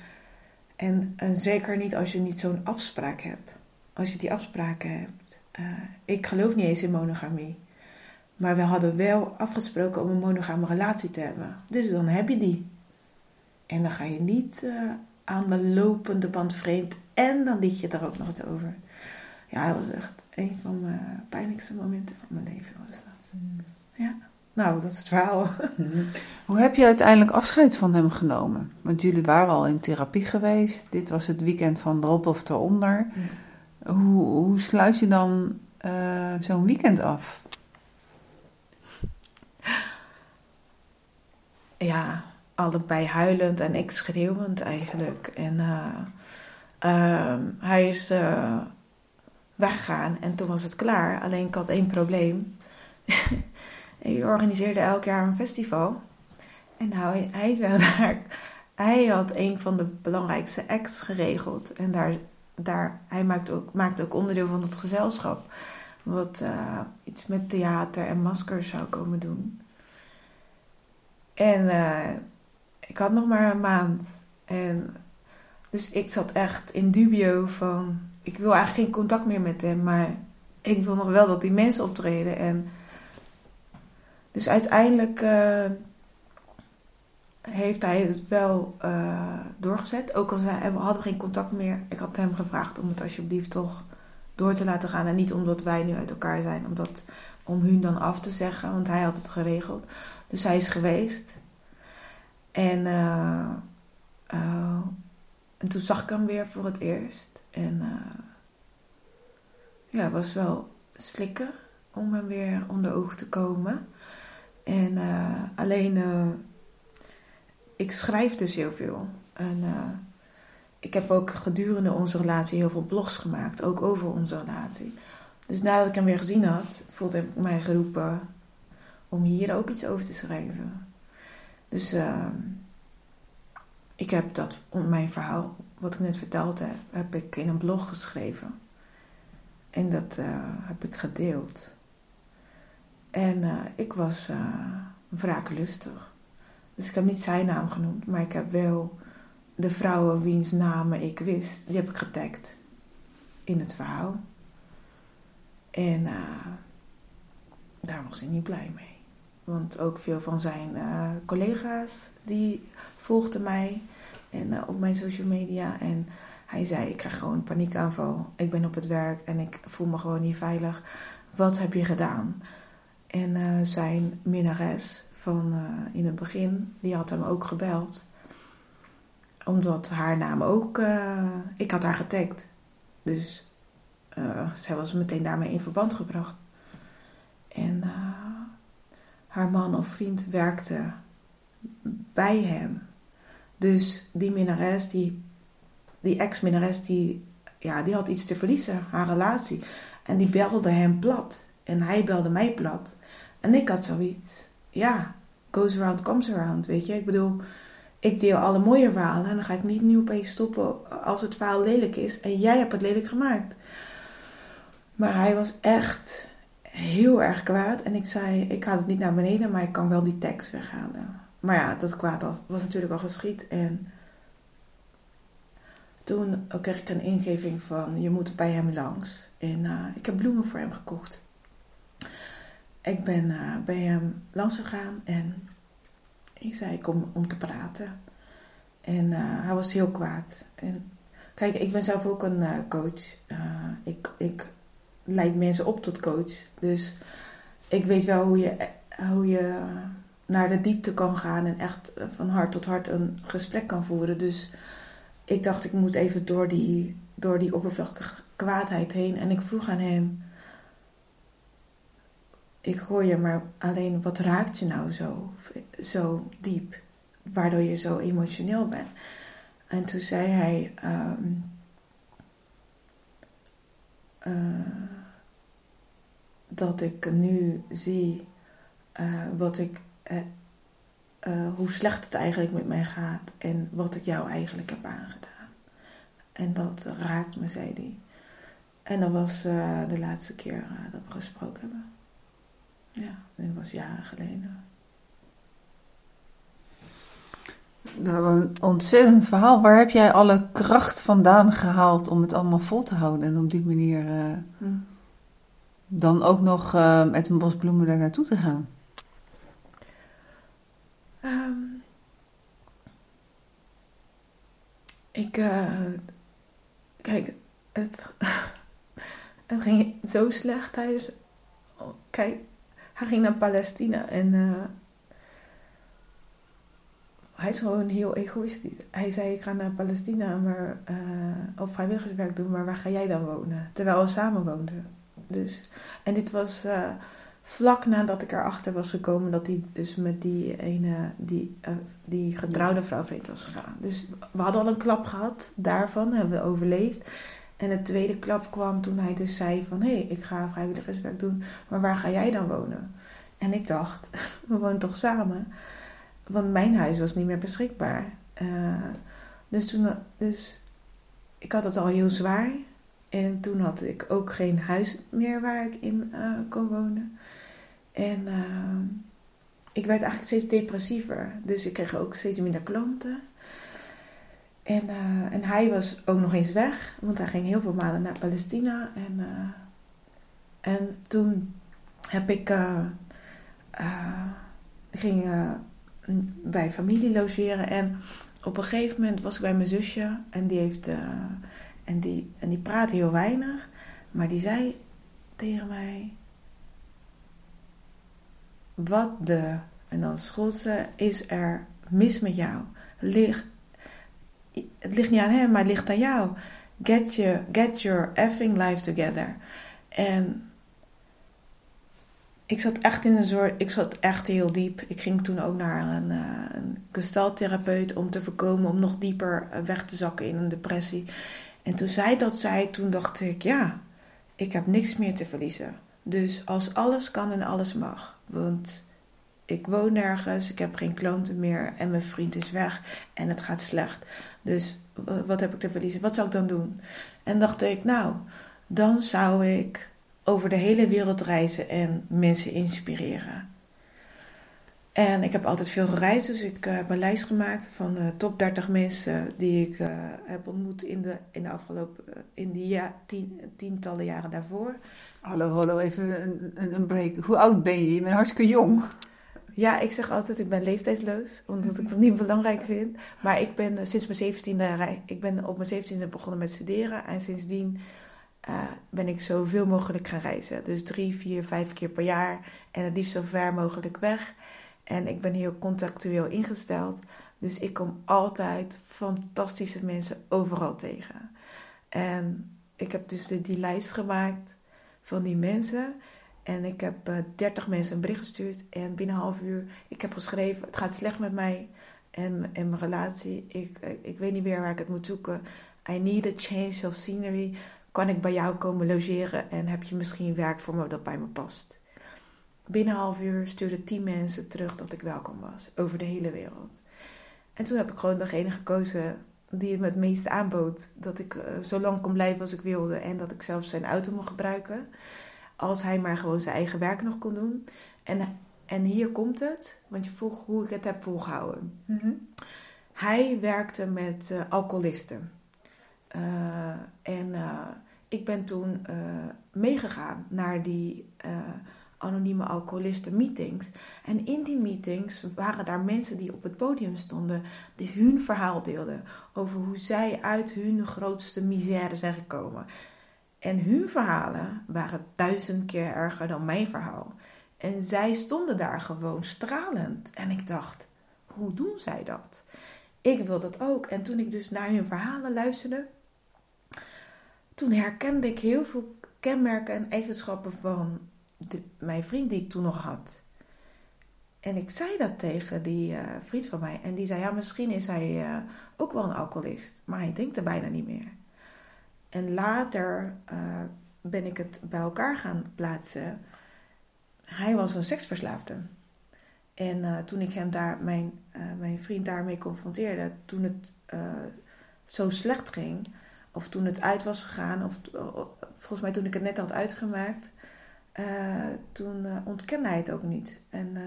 en, zeker niet als je niet zo'n afspraak hebt. Als je die afspraken hebt. Uh, ik geloof niet eens in monogamie. Maar we hadden wel afgesproken om een monogame relatie te hebben. Dus dan heb je die. En dan ga je niet uh, aan de lopende band vreemd. En dan liet je daar ook nog eens over. Ja, dat was echt een van mijn pijnlijkste momenten van mijn leven was dat. Ja, nou, dat is het verhaal. Hoe heb je uiteindelijk afscheid van hem genomen? Want jullie waren al in therapie geweest. Dit was het weekend van erop of eronder. Mm. Hoe, hoe sluit je dan uh, zo'n weekend af? Ja, allebei huilend en ik schreeuwend eigenlijk. En uh, uh, hij is uh, weggegaan en toen was het klaar. Alleen ik had één probleem. ik organiseerde elk jaar een festival. En nou, hij, zei daar, hij had een van de belangrijkste acts geregeld. En daar, daar, hij maakt ook, maakt ook onderdeel van het gezelschap. Wat iets met theater en maskers zou komen doen. En ik had nog maar een maand. En dus ik zat echt in dubio van... Ik wil eigenlijk geen contact meer met hem, maar ik wil nog wel dat die mensen optreden. En dus uiteindelijk uh, heeft hij het wel uh, doorgezet. Ook al we hadden geen contact meer. Ik had hem gevraagd om het alsjeblieft toch door te laten gaan. En niet omdat wij nu uit elkaar zijn, omdat, om hun dan af te zeggen. Want hij had het geregeld. Dus hij is geweest. En, uh, uh, en toen zag ik hem weer voor het eerst. En uh, ja, het was wel slikken om hem weer onder ogen te komen. En alleen, ik schrijf dus heel veel. En ik heb ook gedurende onze relatie heel veel blogs gemaakt, ook over onze relatie. Dus nadat ik hem weer gezien had, voelde ik mij geroepen om hier ook iets over te schrijven. Dus uh, ik heb dat, mijn verhaal wat ik net verteld heb, ik in een blog geschreven. En dat uh, heb ik gedeeld. En uh, ik was uh, wraaklustig. Dus ik heb niet zijn naam genoemd, maar ik heb wel de vrouwen wiens namen ik wist, die heb ik getagd in het verhaal. En daar was hij niet blij mee. Want ook veel van zijn collega's die volgden mij en op mijn social media. En hij zei: Ik krijg gewoon een paniekaanval. Ik ben op het werk en ik voel me gewoon niet veilig. Wat heb je gedaan? En uh, zijn minnares van in het begin, die had hem ook gebeld. Omdat haar naam ook, ik had haar getagd. Dus zij was meteen daarmee in verband gebracht. En haar man of vriend werkte bij hem. Dus die minnares, die die ex-minnares, die, ja, die had iets te verliezen, haar relatie. En die belde hem plat. En hij belde mij plat. En ik had zoiets, ja, goes around, comes around, weet je. Ik bedoel, ik deel alle mooie verhalen en dan ga ik niet nu opeens stoppen als het verhaal lelijk is. En jij hebt het lelijk gemaakt. Maar hij was echt heel erg kwaad. En ik zei, ik haal het niet naar beneden, maar ik kan wel die tekst weghalen. Maar ja, dat kwaad was natuurlijk al geschied. En toen kreeg ik een ingeving van je moet bij hem langs. En uh, ik heb bloemen voor hem gekocht. Ik ben uh, bij hem langs gegaan en ik zei ik kom om te praten. En uh, hij was heel kwaad. En kijk, ik ben zelf ook een coach. ik, ik leid mensen op tot coach. Dus ik weet wel hoe je, hoe je naar de diepte kan gaan en echt van hart tot hart een gesprek kan voeren. Dus ik dacht, ik moet even door die, door die oppervlakkige kwaadheid heen. En ik vroeg aan hem: Ik hoor je, maar alleen wat raakt je nou zo, zo diep, waardoor je zo emotioneel bent? En toen zei hij: um, Dat ik nu zie uh, wat ik. Uh, uh, hoe slecht het eigenlijk met mij gaat en wat ik jou eigenlijk heb aangedaan. En dat raakt me, zei hij. En dat was uh, de laatste keer uh, dat we gesproken hebben. Ja, dat was jaren geleden. Nou, een ontzettend verhaal. Waar heb jij alle kracht vandaan gehaald om het allemaal vol te houden en op die manier uh, hm. Dan ook nog met een bos bloemen daar naartoe te gaan? Um, ik, uh, kijk, het, het ging zo slecht tijdens. Kijk, hij ging naar Palestina en uh, hij is gewoon heel egoïstisch. Hij zei: Ik ga naar Palestina maar, op vrijwilligerswerk doen, maar waar ga jij dan wonen? Terwijl we samen woonden. Dus, en dit was. Uh, vlak nadat ik erachter was gekomen dat hij dus met die ene, die, uh, die getrouwde vrouw vreemd was gegaan. Dus we hadden al een klap gehad daarvan, hebben we overleefd. En de tweede klap kwam toen hij dus zei van, hé, hey, ik ga vrijwilligerswerk doen, maar waar ga jij dan wonen? En ik dacht, we wonen toch samen? Want mijn huis was niet meer beschikbaar. Uh, dus toen, dus ik had het al heel zwaar. En toen had ik ook geen huis meer waar ik in uh, kon wonen. En uh, ik werd eigenlijk steeds depressiever. Dus ik kreeg ook steeds minder klanten. En, uh, en hij was ook nog eens weg, want hij ging heel veel maanden naar Palestina. En, en toen heb ik, ging bij familie logeren. En op een gegeven moment was ik bij mijn zusje en die heeft en die, en die praat heel weinig. Maar die zei tegen mij: Wat de. En dan Schotse is er mis met jou. Het ligt niet aan hem, maar het ligt aan jou. Get, your, get your effing life together. En ik zat echt in een soort. Ik zat echt heel diep. Ik ging toen ook naar een, uh, een om te voorkomen om nog dieper weg te zakken in een depressie. En toen zij dat zei, toen dacht ik, ja, ik heb niks meer te verliezen. Dus als alles kan en alles mag. Want ik woon nergens, ik heb geen klanten meer en mijn vriend is weg en het gaat slecht. Dus wat heb ik te verliezen? Wat zou ik dan doen? En dacht ik, nou, dan zou ik over de hele wereld reizen en mensen inspireren. En ik heb altijd veel gereisd, dus ik uh, heb een lijst gemaakt van de top 30 mensen die ik uh, heb ontmoet in de, in de afgelopen, uh, in die ja, tien, tientallen jaren daarvoor. Hallo, hallo, even een, een break. Hoe oud ben je? Je bent hartstikke jong. Ja, ik zeg altijd, ik ben leeftijdsloos, omdat ik het niet belangrijk vind. Maar ik ben sinds mijn 17e, ik ben op mijn 17e begonnen met studeren en sindsdien ben ik zoveel mogelijk gaan reizen. Dus drie, vier, vijf keer per jaar en het liefst zo ver mogelijk weg. En ik ben heel contactueel ingesteld. Dus ik kom altijd fantastische mensen overal tegen. En ik heb dus die lijst gemaakt van die mensen. En ik heb uh, 30 mensen een bericht gestuurd. En binnen een half uur, ik heb geschreven, het gaat slecht met mij en, mijn relatie. Ik, ik weet niet meer waar ik het moet zoeken. I need a change of scenery. Kan ik bij jou komen logeren en heb je misschien werk voor me dat bij me past? Binnen een half uur stuurden tien mensen terug dat ik welkom was. Over de hele wereld. En toen heb ik gewoon degene gekozen die het me het meeste aanbood. Dat ik uh, zo lang kon blijven als ik wilde. En dat ik zelfs zijn auto mocht gebruiken. Als hij maar gewoon zijn eigen werk nog kon doen. En, en hier komt het. Want je vroeg hoe ik het heb volgehouden. Mm-hmm. Hij werkte met uh, alcoholisten. Uh, en ik ben toen meegegaan naar die anonieme alcoholisten meetings. En in die meetings waren daar mensen die op het podium stonden, die hun verhaal deelden over hoe zij uit hun grootste misère zijn gekomen. En hun verhalen waren duizend keer erger dan mijn verhaal. En zij stonden daar gewoon stralend. En ik dacht, hoe doen zij dat? Ik wil dat ook. En toen ik dus naar hun verhalen luisterde, toen herkende ik heel veel kenmerken en eigenschappen van de, mijn vriend die ik toen nog had. En ik zei dat tegen die uh, vriend van mij. En die zei, ja, misschien is hij uh, ook wel een alcoholist. Maar hij drinkt er bijna niet meer. En later uh, ben ik het bij elkaar gaan plaatsen. Hij was een seksverslaafde. En toen ik hem daar, mijn, mijn vriend daarmee confronteerde, toen het zo slecht ging, of toen het uit was gegaan, of volgens mij toen ik het net had uitgemaakt, uh, toen uh, ontkende hij het ook niet. En uh,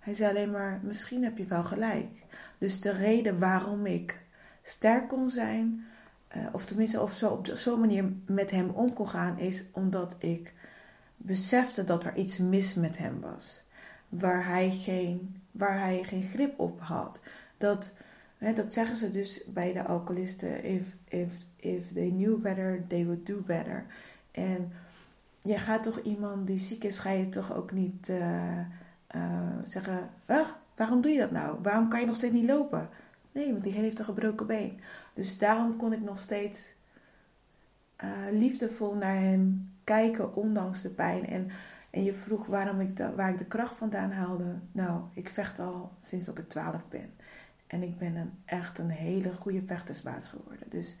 hij zei alleen maar: Misschien heb je wel gelijk. Dus de reden waarom ik sterk kon zijn, of tenminste of zo op zo'n manier met hem om kon gaan, is omdat ik besefte dat er iets mis met hem was. Waar hij geen, waar hij geen grip op had. Dat, hè, dat zeggen ze dus bij de alcoholisten: if, if, if they knew better, they would do better. En je gaat toch iemand die ziek is, ga je toch ook niet uh, uh, zeggen: waarom doe je dat nou? Waarom kan je nog steeds niet lopen? Nee, want die heeft een gebroken been. Dus daarom kon ik nog steeds uh, liefdevol naar hem kijken, ondanks de pijn. En, en je vroeg waarom ik de, waar ik de kracht vandaan haalde. Nou, ik vecht al sinds dat ik 12 ben. En ik ben een, echt een hele goede vechtersbaas geworden. Dus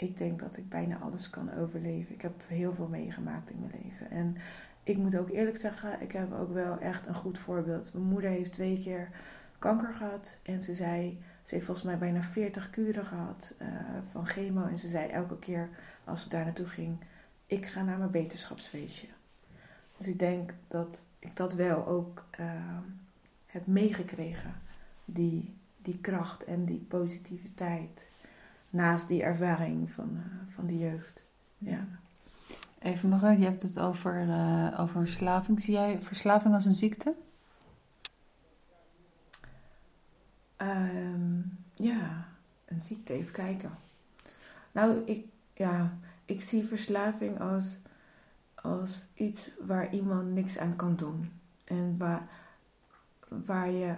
ik denk dat ik bijna alles kan overleven. Ik heb heel veel meegemaakt in mijn leven. En ik moet ook eerlijk zeggen, ik heb ook wel echt een goed voorbeeld. Mijn moeder heeft twee keer kanker gehad. En ze zei, ze heeft volgens mij bijna 40 kuren gehad uh, van chemo. En ze zei elke keer als ze daar naartoe ging, ik ga naar mijn beterschapsfeestje. Dus ik denk dat ik dat wel ook uh, heb meegekregen. Die, die kracht en die positiviteit naast die ervaring van, uh, van de jeugd. Ja. Even nog, je hebt het over, uh, over verslaving. Zie jij verslaving als een ziekte? Um, ja, een ziekte, even kijken. Nou, ik, ja, ik zie verslaving als, als iets waar iemand niks aan kan doen. En waar, waar je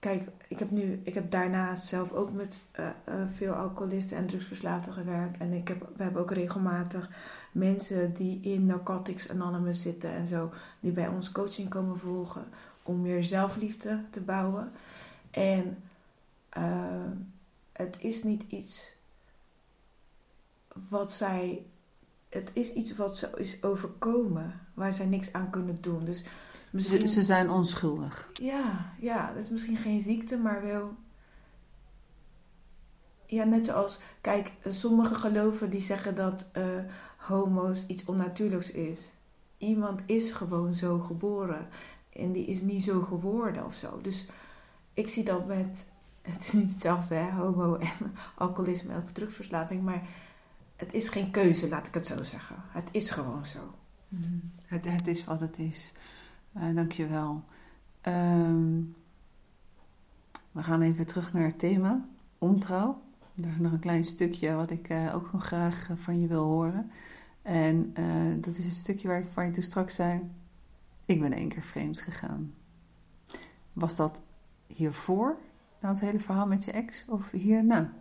kijk, ik heb nu, ik heb daarnaast zelf ook met uh, uh, veel alcoholisten en drugsverslaafden gewerkt. En ik heb, we hebben ook regelmatig mensen die in Narcotics Anonymous zitten en zo, die bij ons coaching komen volgen om meer zelfliefde te bouwen. En uh, het is niet iets wat zij, het is iets wat ze is overkomen, waar zij niks aan kunnen doen. Dus Ze, ze zijn onschuldig. Ja, ja, dat is misschien geen ziekte, maar wel. Ja, net zoals, kijk, sommige geloven die zeggen dat uh, homo's iets onnatuurlijks is. Iemand is gewoon zo geboren en die is niet zo geworden of zo. Dus ik zie dat met, het is niet hetzelfde, hè, homo en alcoholisme of drugverslaving, maar het is geen keuze, laat ik het zo zeggen. Het is gewoon zo. Mm. Het, het is wat het is. Uh, Dank je wel. Ehm, we gaan even terug naar het thema, ontrouw. Er is nog een klein stukje wat ik uh, ook nog graag van je wil horen. En dat is een stukje waar, waar je toen straks zei... Ik ben één keer vreemd gegaan. Was dat hiervoor, na het hele verhaal met je ex, of hierna?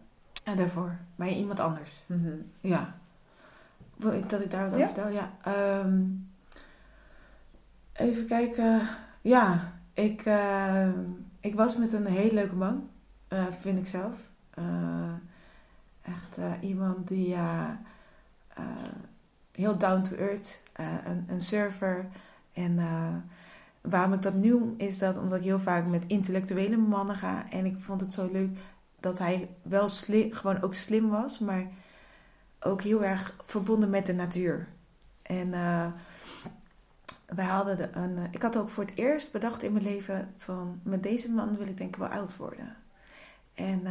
En daarvoor, bij iemand anders. Mm -hmm. Ja. Dat ik daar wat over ja? vertel? Ja. Um, even kijken. Ja, ik, uh, ik was met een hele leuke man, uh, vind ik zelf. Uh, echt iemand die heel down to earth, een, een surfer. En waarom ik dat noem, is dat omdat ik heel vaak met intellectuele mannen ga. En ik vond het zo leuk dat hij wel slim, gewoon ook slim was, maar ook heel erg verbonden met de natuur. En wij hadden een. Uh, ik had ook voor het eerst bedacht in mijn leven van met deze man wil ik denk ik wel oud worden. En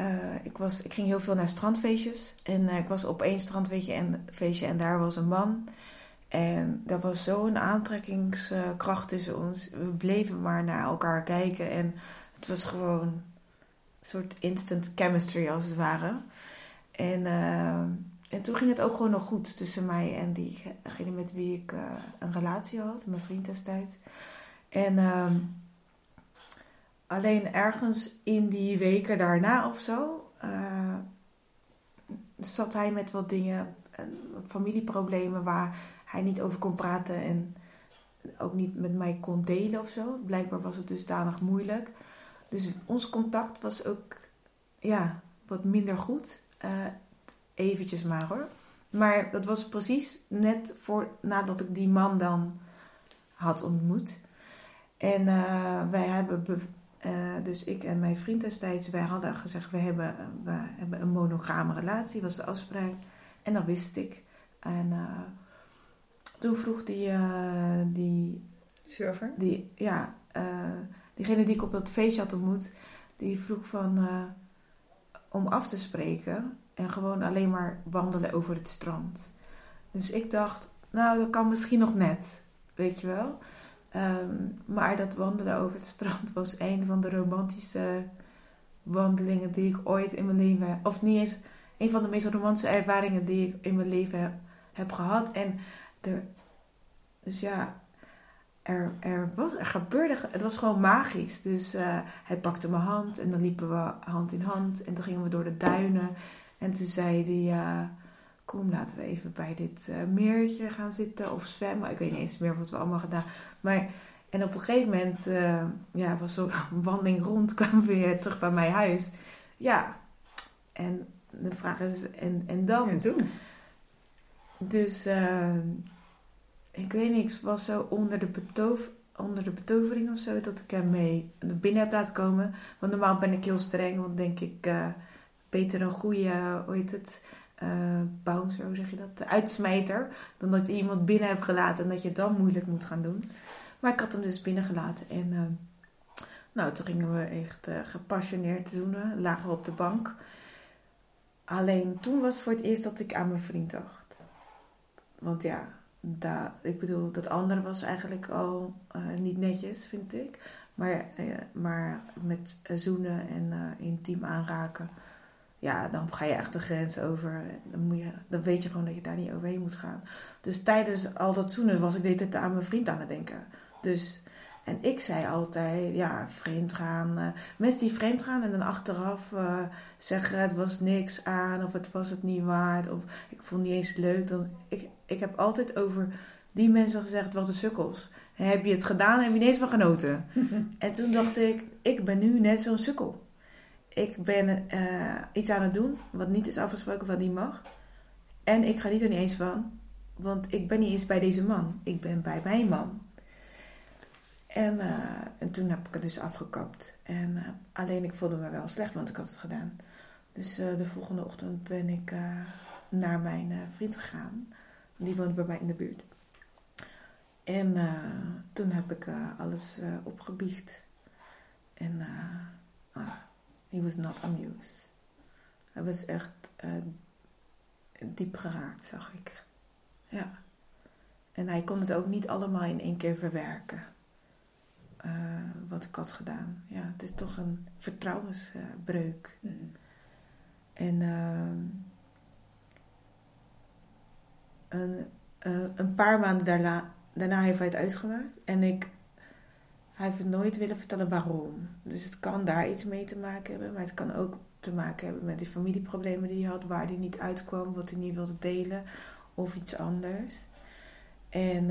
uh, ik, was, ik ging heel veel naar strandfeestjes. En ik was op één strandfeestje en, feestje, en daar was een man. En er was zo'n aantrekkingskracht tussen ons. We bleven maar naar elkaar kijken. En het was gewoon een soort instant chemistry als het ware. En, en toen ging het ook gewoon nog goed tussen mij en diegene met wie ik uh, een relatie had, mijn vriend destijds. En uh, alleen ergens in die weken daarna of zo uh, zat hij met wat dingen, wat familieproblemen waar hij niet over kon praten en ook niet met mij kon delen of zo. Blijkbaar was het dusdanig moeilijk. Dus ons contact was ook ja, wat minder goed. Eventjes maar hoor. Maar dat was precies net voor, nadat ik die man dan had ontmoet. En uh, wij hebben, uh, dus ik en mijn vriend destijds, wij hadden gezegd, we hebben, we hebben een monogame relatie, was de afspraak. En dat wist ik. En toen vroeg die, die server, die, ja, diegene die ik op dat feestje had ontmoet, die vroeg van om af te spreken en gewoon alleen maar wandelen over het strand. Dus ik dacht, nou, dat kan misschien nog net, weet je wel. Um, maar dat wandelen over het strand was een van de romantische wandelingen die ik ooit in mijn leven, of niet eens, een van de meest romantische ervaringen die ik in mijn leven heb, heb gehad. En er, dus ja, er, er, was, er gebeurde, het was gewoon magisch. Dus uh, hij pakte mijn hand en dan liepen we hand in hand en dan gingen we door de duinen. En toen zei hij, uh, kom laten we even bij dit uh, meertje gaan zitten of zwemmen. Ik weet niet eens meer wat we allemaal gedaan. Maar, en op een gegeven moment, ja, was zo'n wandeling rond, kwamen we weer terug bij mijn huis. Ja, en de vraag is, en, en dan? En toen? Dus ik weet niet, ik was zo onder de, betoof, onder de betovering of zo dat ik hem mee binnen heb laten komen. Want normaal ben ik heel streng, want denk ik uh, beter een goede, hoe heet het, uh, bouncer, hoe zeg je dat, uitsmijter. Dan dat je iemand binnen hebt gelaten en dat je het dan moeilijk moet gaan doen. Maar ik had hem dus binnengelaten en uh, nou, toen gingen we echt gepassioneerd zoenen, lagen we op de bank. Alleen toen was het voor het eerst dat ik aan mijn vriend dacht. Want ja, dat, ik bedoel, dat andere was eigenlijk al uh, niet netjes, vind ik. Maar, uh, maar met zoenen en uh, intiem aanraken, ja, dan ga je echt de grens over. Dan, moet je, dan weet je gewoon dat je daar niet overheen moet gaan. Dus tijdens al dat zoenen was ik dit aan mijn vriend aan het denken. Dus, en ik zei altijd, ja, vreemd gaan. mensen die vreemd gaan en dan achteraf zeggen het was niks aan of het was het niet waard of ik vond het niet eens leuk. Dan, ik, ik heb altijd over die mensen gezegd, wat een sukkels. Heb je het gedaan, heb je ineens van genoten. en toen dacht ik, ik ben nu net zo'n sukkel. Ik ben uh, iets aan het doen wat niet is afgesproken, wat niet mag. En ik ga niet er niet eens van. Want ik ben niet eens bij deze man. Ik ben bij mijn man. En, uh, en toen heb ik het dus afgekapt. En uh, alleen ik voelde me wel slecht, want ik had het gedaan. Dus uh, de volgende ochtend ben ik naar mijn vriend gegaan. Die woont bij mij in de buurt. En toen heb ik alles opgebiecht. En uh, he was not amused. Hij was echt diep geraakt, zag ik. Ja. En hij kon het ook niet allemaal in één keer verwerken. Uh, wat ik had gedaan. Ja, het is toch een vertrouwensbreuk. Uh, mm. En uh, een, eh, een paar maanden daarna, daarna heeft hij het uitgemaakt. En ik, hij heeft nooit willen vertellen waarom. Dus het kan daar iets mee te maken hebben. Maar het kan ook te maken hebben met die familieproblemen die hij had. Waar hij niet uitkwam, wat hij niet wilde delen. Of iets anders. En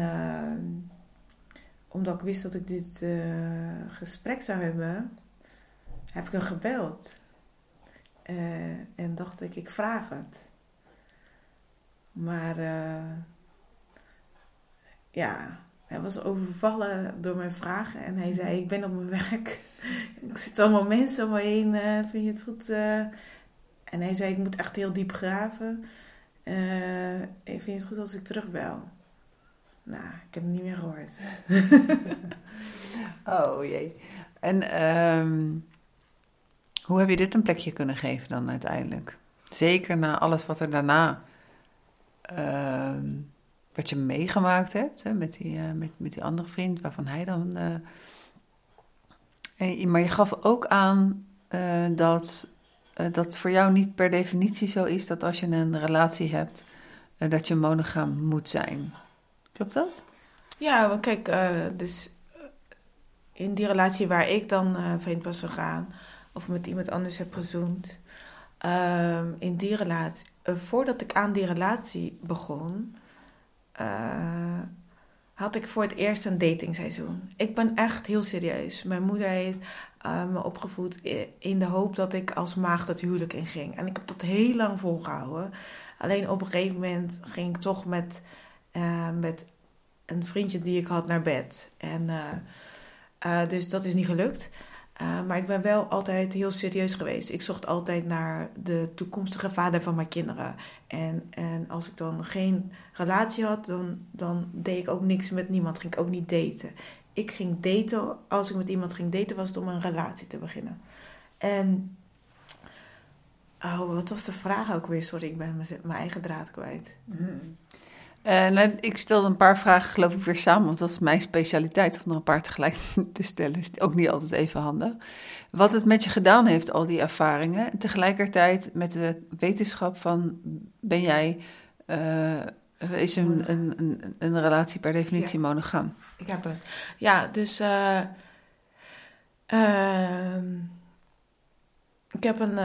omdat ik wist dat ik dit uh, gesprek zou hebben, heb ik hem gebeld. Uh, en dacht ik, ik vraag het. Maar uh, ja, hij was overvallen door mijn vragen. En hij zei, ik ben op mijn werk. ik zit allemaal mensen om me heen. vind je het goed? en hij zei, ik moet echt heel diep graven. vind je het goed als ik terugbel? Nou, ik heb het niet meer gehoord. oh jee. En um, hoe heb je dit een plekje kunnen geven dan uiteindelijk? Zeker na alles wat er daarna, uh, wat je meegemaakt hebt hè, met, die, uh, met, met die andere vriend, waarvan hij dan. Uh, maar je gaf ook aan uh, dat dat voor jou niet per definitie zo is dat als je een relatie hebt, dat je monogaam moet zijn. Dat? Ja, want kijk, uh, dus eh, in die relatie waar ik dan uh, vreemd was gegaan, of met iemand anders heb gezoend, uh, in die relatie, voordat ik aan die relatie begon, had ik voor het eerst een datingseizoen. Ik ben echt heel serieus. Mijn moeder heeft me opgevoed in de hoop dat ik als maagd het huwelijk inging. En ik heb dat heel lang volgehouden. Alleen op een gegeven moment ging ik toch met, met een vriendje die ik had naar bed. En, uh, dus dat is niet gelukt. Uh, maar ik ben wel altijd heel serieus geweest. Ik zocht altijd naar de toekomstige vader van mijn kinderen. En, en als ik dan geen relatie had, dan, dan deed ik ook niks met niemand. Ging ik ook niet daten. Ik ging daten, als ik met iemand ging daten, was het om een relatie te beginnen. En. Oh, wat was de vraag ook weer? Sorry, ik ben mijn eigen draad kwijt. Mm. Uh, nou, ik stelde een paar vragen, geloof ik, weer samen, want dat is mijn specialiteit om er een paar tegelijk te stellen. Is ook niet altijd even handig. Wat het met je gedaan heeft, al die ervaringen, en tegelijkertijd met de wetenschap van: ben jij. Uh, is een, een, een, een, relatie per definitie ja. monogaam? Ik heb het. Ja, dus. Uh, ik heb een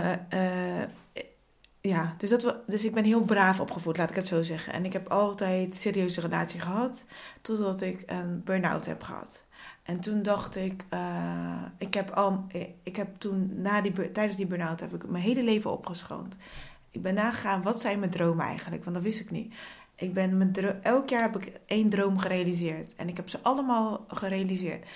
ja, dus, dat, dus ik ben heel braaf opgevoed, laat ik het zo zeggen. En ik heb altijd serieuze relatie gehad, totdat ik een burn-out heb gehad. En toen dacht ik, uh, ik heb al, ik heb toen na die, tijdens die burn-out heb ik mijn hele leven opgeschoond. Ik ben nagegaan, wat zijn mijn dromen eigenlijk? Want dat wist ik niet. Ik ben mijn elk jaar heb ik één droom gerealiseerd. En ik heb ze allemaal gerealiseerd.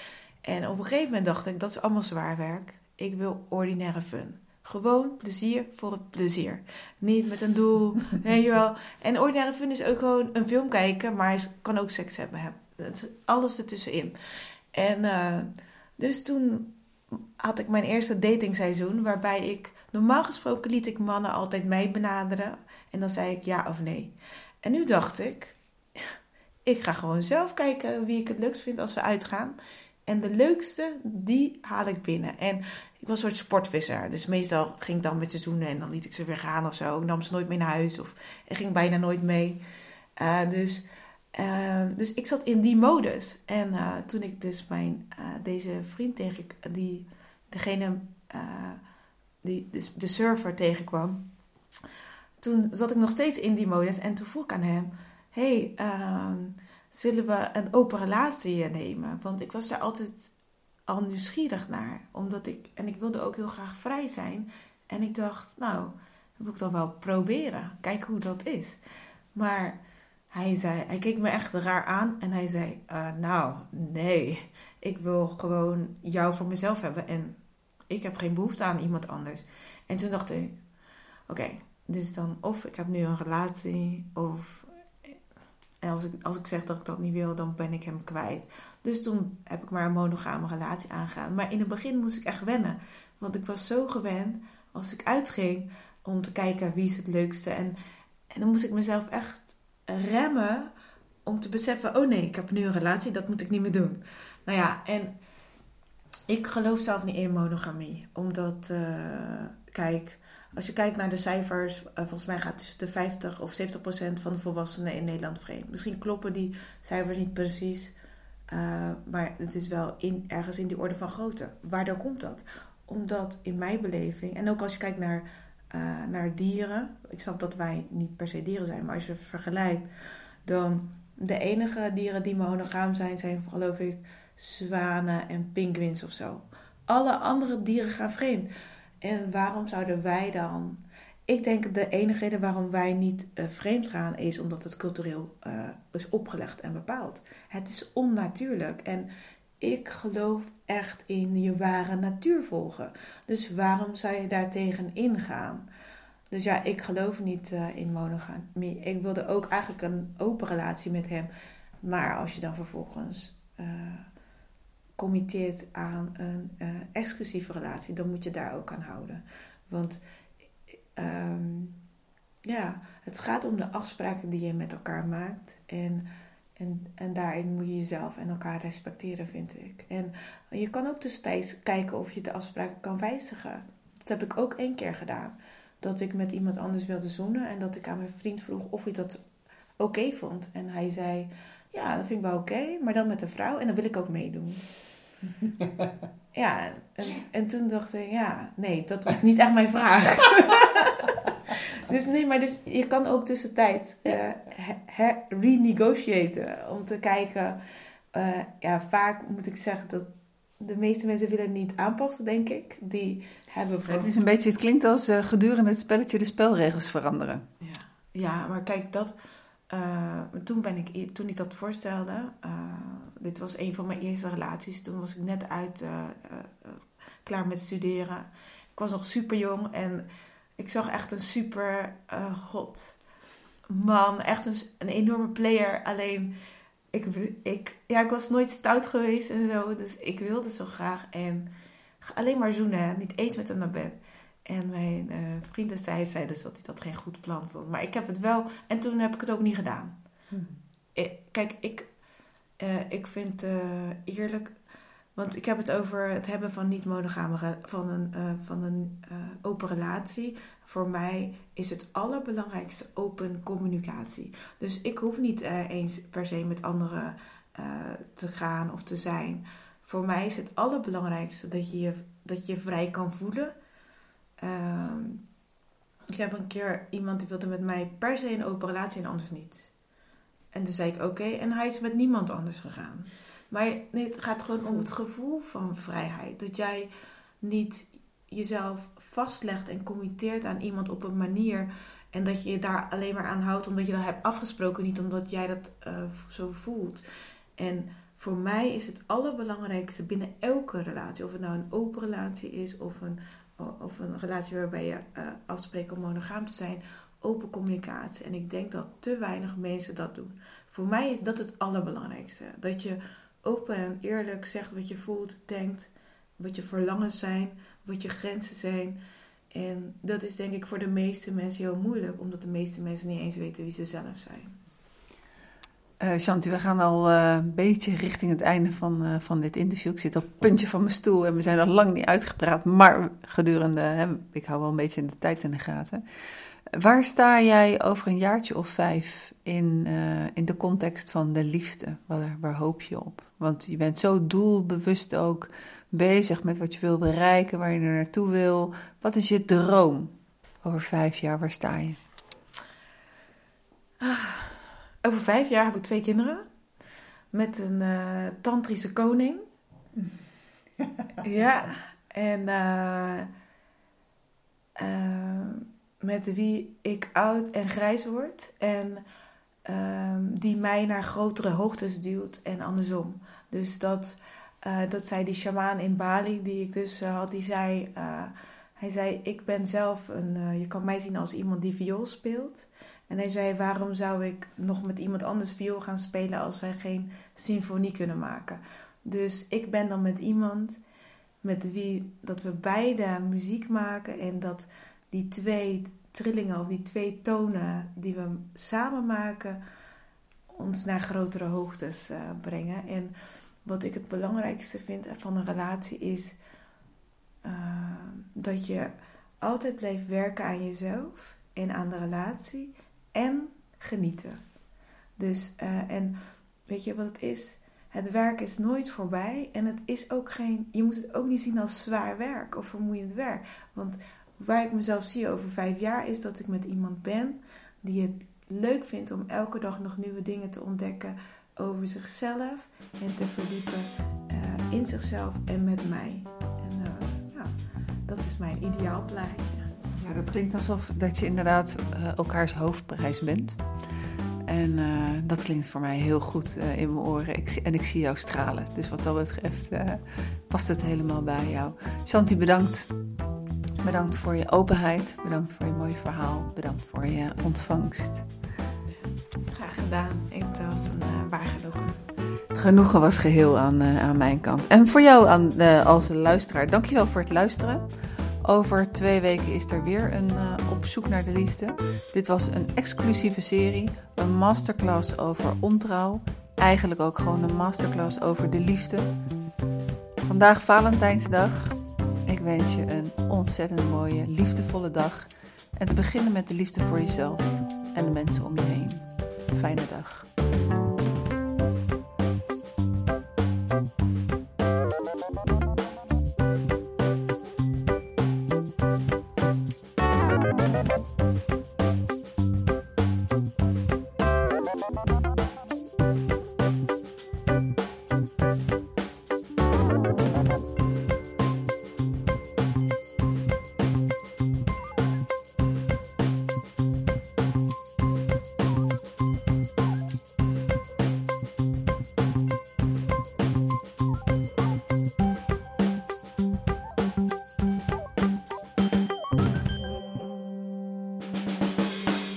En op een gegeven moment dacht ik, dat is allemaal zwaar werk. Ik wil ordinaire fun. Gewoon plezier voor het plezier. Niet met een doel. En ordinaire fun is ook gewoon een film kijken, maar je kan ook seks hebben. Alles ertussenin. En uh, dus toen had ik mijn eerste datingseizoen, waarbij ik normaal gesproken liet ik mannen altijd mij benaderen. En dan zei ik ja of nee. En nu dacht ik, ik ga gewoon zelf kijken wie ik het leukst vind als we uitgaan. En de leukste, die haal ik binnen. En ik was een soort sportvisser. Dus meestal ging ik dan met ze zoenen en dan liet ik ze weer gaan of zo. Ik nam ze nooit mee naar huis of ik ging bijna nooit mee. Uh, dus, uh, dus ik zat in die modus. En uh, toen ik dus mijn, deze vriend tegen, die, degene, die, de, de server tegenkwam. Toen zat ik nog steeds in die modus en toen vroeg ik aan hem... Hey, ehm, zullen we een open relatie nemen? Want ik was daar altijd al nieuwsgierig naar. Omdat ik, en ik wilde ook heel graag vrij zijn. En ik dacht, nou, dat wil ik toch wel proberen. Kijken hoe dat is. Maar hij zei, hij keek me echt raar aan en hij zei, uh, nou, nee, ik wil gewoon jou voor mezelf hebben en ik heb geen behoefte aan iemand anders. En toen dacht ik, oké, dus dan of ik heb nu een relatie of en als ik, als ik zeg dat ik dat niet wil, dan ben ik hem kwijt. Dus toen heb ik maar een monogame relatie aangegaan. Maar in het begin moest ik echt wennen. Want ik was zo gewend als ik uitging om te kijken wie is het leukste. En, en dan moest ik mezelf echt remmen om te beseffen: oh nee, ik heb nu een relatie, dat moet ik niet meer doen. Nou ja, en ik geloof zelf niet in monogamie. Omdat, uh, kijk, als je kijkt naar de cijfers, uh, volgens mij gaat tussen de 50 of 70 procent van de volwassenen in Nederland vreemd. Misschien kloppen die cijfers niet precies, uh, maar het is wel in, ergens in die orde van grootte. Waardoor komt dat? Omdat in mijn beleving, en ook als je kijkt naar, uh, naar dieren, ik snap dat wij niet per se dieren zijn, maar als je vergelijkt, dan de enige dieren die monogaam zijn, zijn geloof ik zwanen en pinguïns of zo. Alle andere dieren gaan vreemd. En waarom zouden wij dan. Ik denk de enige reden waarom wij niet uh, vreemd gaan is omdat het cultureel uh, is opgelegd en bepaald. Het is onnatuurlijk. En ik geloof echt in je ware natuur volgen. Dus waarom zou je daartegen ingaan? Dus ja, ik geloof niet uh, in monogamie. Ik wilde ook eigenlijk een open relatie met hem. Maar als je dan vervolgens committeert aan een uh, exclusieve relatie, dan moet je daar ook aan houden. Want um, ja, het gaat om de afspraken die je met elkaar maakt. En, en, en daarin moet je jezelf en elkaar respecteren, vind ik. En je kan ook tussentijds kijken of je de afspraken kan wijzigen. Dat heb ik ook één keer gedaan. Dat ik met iemand anders wilde zoenen en dat ik aan mijn vriend vroeg of hij dat oké vond. En hij zei: Ja, dat vind ik wel oké, maar dan met een vrouw en dan wil ik ook meedoen. ja, en, en toen dacht ik, ja, nee, dat was niet echt mijn vraag. dus nee, maar dus je kan ook tussentijds uh, renegotiëten om te kijken. Uh, ja, vaak moet ik zeggen dat de meeste mensen willen niet aanpassen, denk ik. Die hebben Het is een beetje, het klinkt als uh, gedurende het spelletje de spelregels veranderen. Ja, ja maar kijk, dat uh, toen, ben ik, toen ik dat voorstelde, uh, dit was een van mijn eerste relaties. Toen was ik net uit, uh, klaar met studeren. Ik was nog super jong en ik zag echt een super hot man. Echt een, een enorme player. Alleen, ik, ik, ja, ik was nooit stout geweest en zo. Dus ik wilde zo graag. En alleen maar zoenen, niet eens met hem naar bed. En mijn uh, vriend destijds zei dus dat hij dat geen goed plan vond. Maar ik heb het wel. En toen heb ik het ook niet gedaan. Hmm. Ik, kijk, ik, uh, ik vind uh, eerlijk. Want ik heb het over het hebben van niet monogame van een, van een open relatie. Voor mij is het allerbelangrijkste open communicatie. Dus ik hoef niet eens per se met anderen te gaan of te zijn. Voor mij is het allerbelangrijkste dat je je, dat je vrij kan voelen Uh, ik heb een keer iemand die wilde met mij per se een open relatie en anders niet. En toen zei ik oké, en hij is met niemand anders gegaan. Maar nee, het gaat gewoon om het gevoel van vrijheid. Dat jij niet jezelf vastlegt en committeert aan iemand op een manier. En dat je je daar alleen maar aan houdt omdat je dat hebt afgesproken, niet omdat jij dat uh, zo voelt. En voor mij is het allerbelangrijkste binnen elke relatie, of het nou een open relatie is of een of een relatie waarbij je uh, afspreekt om monogaam te zijn, open communicatie. En ik denk dat te weinig mensen dat doen. Voor mij is dat het allerbelangrijkste. Dat je open en eerlijk zegt wat je voelt, denkt, wat je verlangens zijn, wat je grenzen zijn. En dat is denk ik voor de meeste mensen heel moeilijk, omdat de meeste mensen niet eens weten wie ze zelf zijn. Uh, Shanti, we gaan al uh, een beetje richting het einde van, uh, van dit interview. Ik zit op het puntje van mijn stoel en we zijn al lang niet uitgepraat. Maar gedurende, hè, ik hou wel een beetje de tijd in de gaten. Waar sta jij over een jaartje of vijf in, in de context van de liefde? Waar, waar hoop je op? Want je bent zo doelbewust ook bezig met wat je wil bereiken, waar je er naartoe wil. Wat is je droom over vijf jaar? Waar sta je? Ah. Over vijf jaar heb ik twee kinderen. Met een uh, tantrische koning. ja, en uh, uh, met wie ik oud en grijs word. En ehm, die mij naar grotere hoogtes duwt en andersom. Dus dat, dat zei die shamaan in Bali, die ik dus had, die zei... hij zei, ik ben zelf een... je kan mij zien als iemand die viool speelt... En hij zei: Waarom zou ik nog met iemand anders viool gaan spelen als wij geen symfonie kunnen maken? Dus ik ben dan met iemand met wie dat we beide muziek maken en dat die twee trillingen of die twee tonen die we samen maken ons naar grotere hoogtes uh, brengen. En wat ik het belangrijkste vind van een relatie is uh, dat je altijd blijft werken aan jezelf en aan de relatie en genieten. Dus, uh, en weet je wat het is? Het werk is nooit voorbij en het is ook geen, je moet het ook niet zien als zwaar werk of vermoeiend werk. Want waar ik mezelf zie over vijf jaar is dat ik met iemand ben die het leuk vindt om elke dag nog nieuwe dingen te ontdekken over zichzelf en te verdiepen uh, in zichzelf en met mij. En uh, ja, dat is mijn ideaal plaatje. Dat klinkt alsof dat je inderdaad uh, elkaars hoofdprijs bent. En uh, dat klinkt voor mij heel goed uh, in mijn oren. Ik, en ik zie jou stralen. Dus wat dat betreft past het helemaal bij jou. Shanti, bedankt. Bedankt voor je openheid. Bedankt voor je mooie verhaal. Bedankt voor je ontvangst. Graag gedaan. Het was een waar genoegen. Het genoegen was geheel aan, aan mijn kant. En voor jou aan, als luisteraar, dankjewel voor het luisteren. Over twee weken is er weer een uh, Op zoek naar de liefde. Dit was een exclusieve serie, een masterclass over ontrouw. Eigenlijk ook gewoon een masterclass over de liefde. Vandaag Valentijnsdag. Ik wens je een ontzettend mooie, liefdevolle dag. En te beginnen met de liefde voor jezelf en de mensen om je heen. Fijne dag.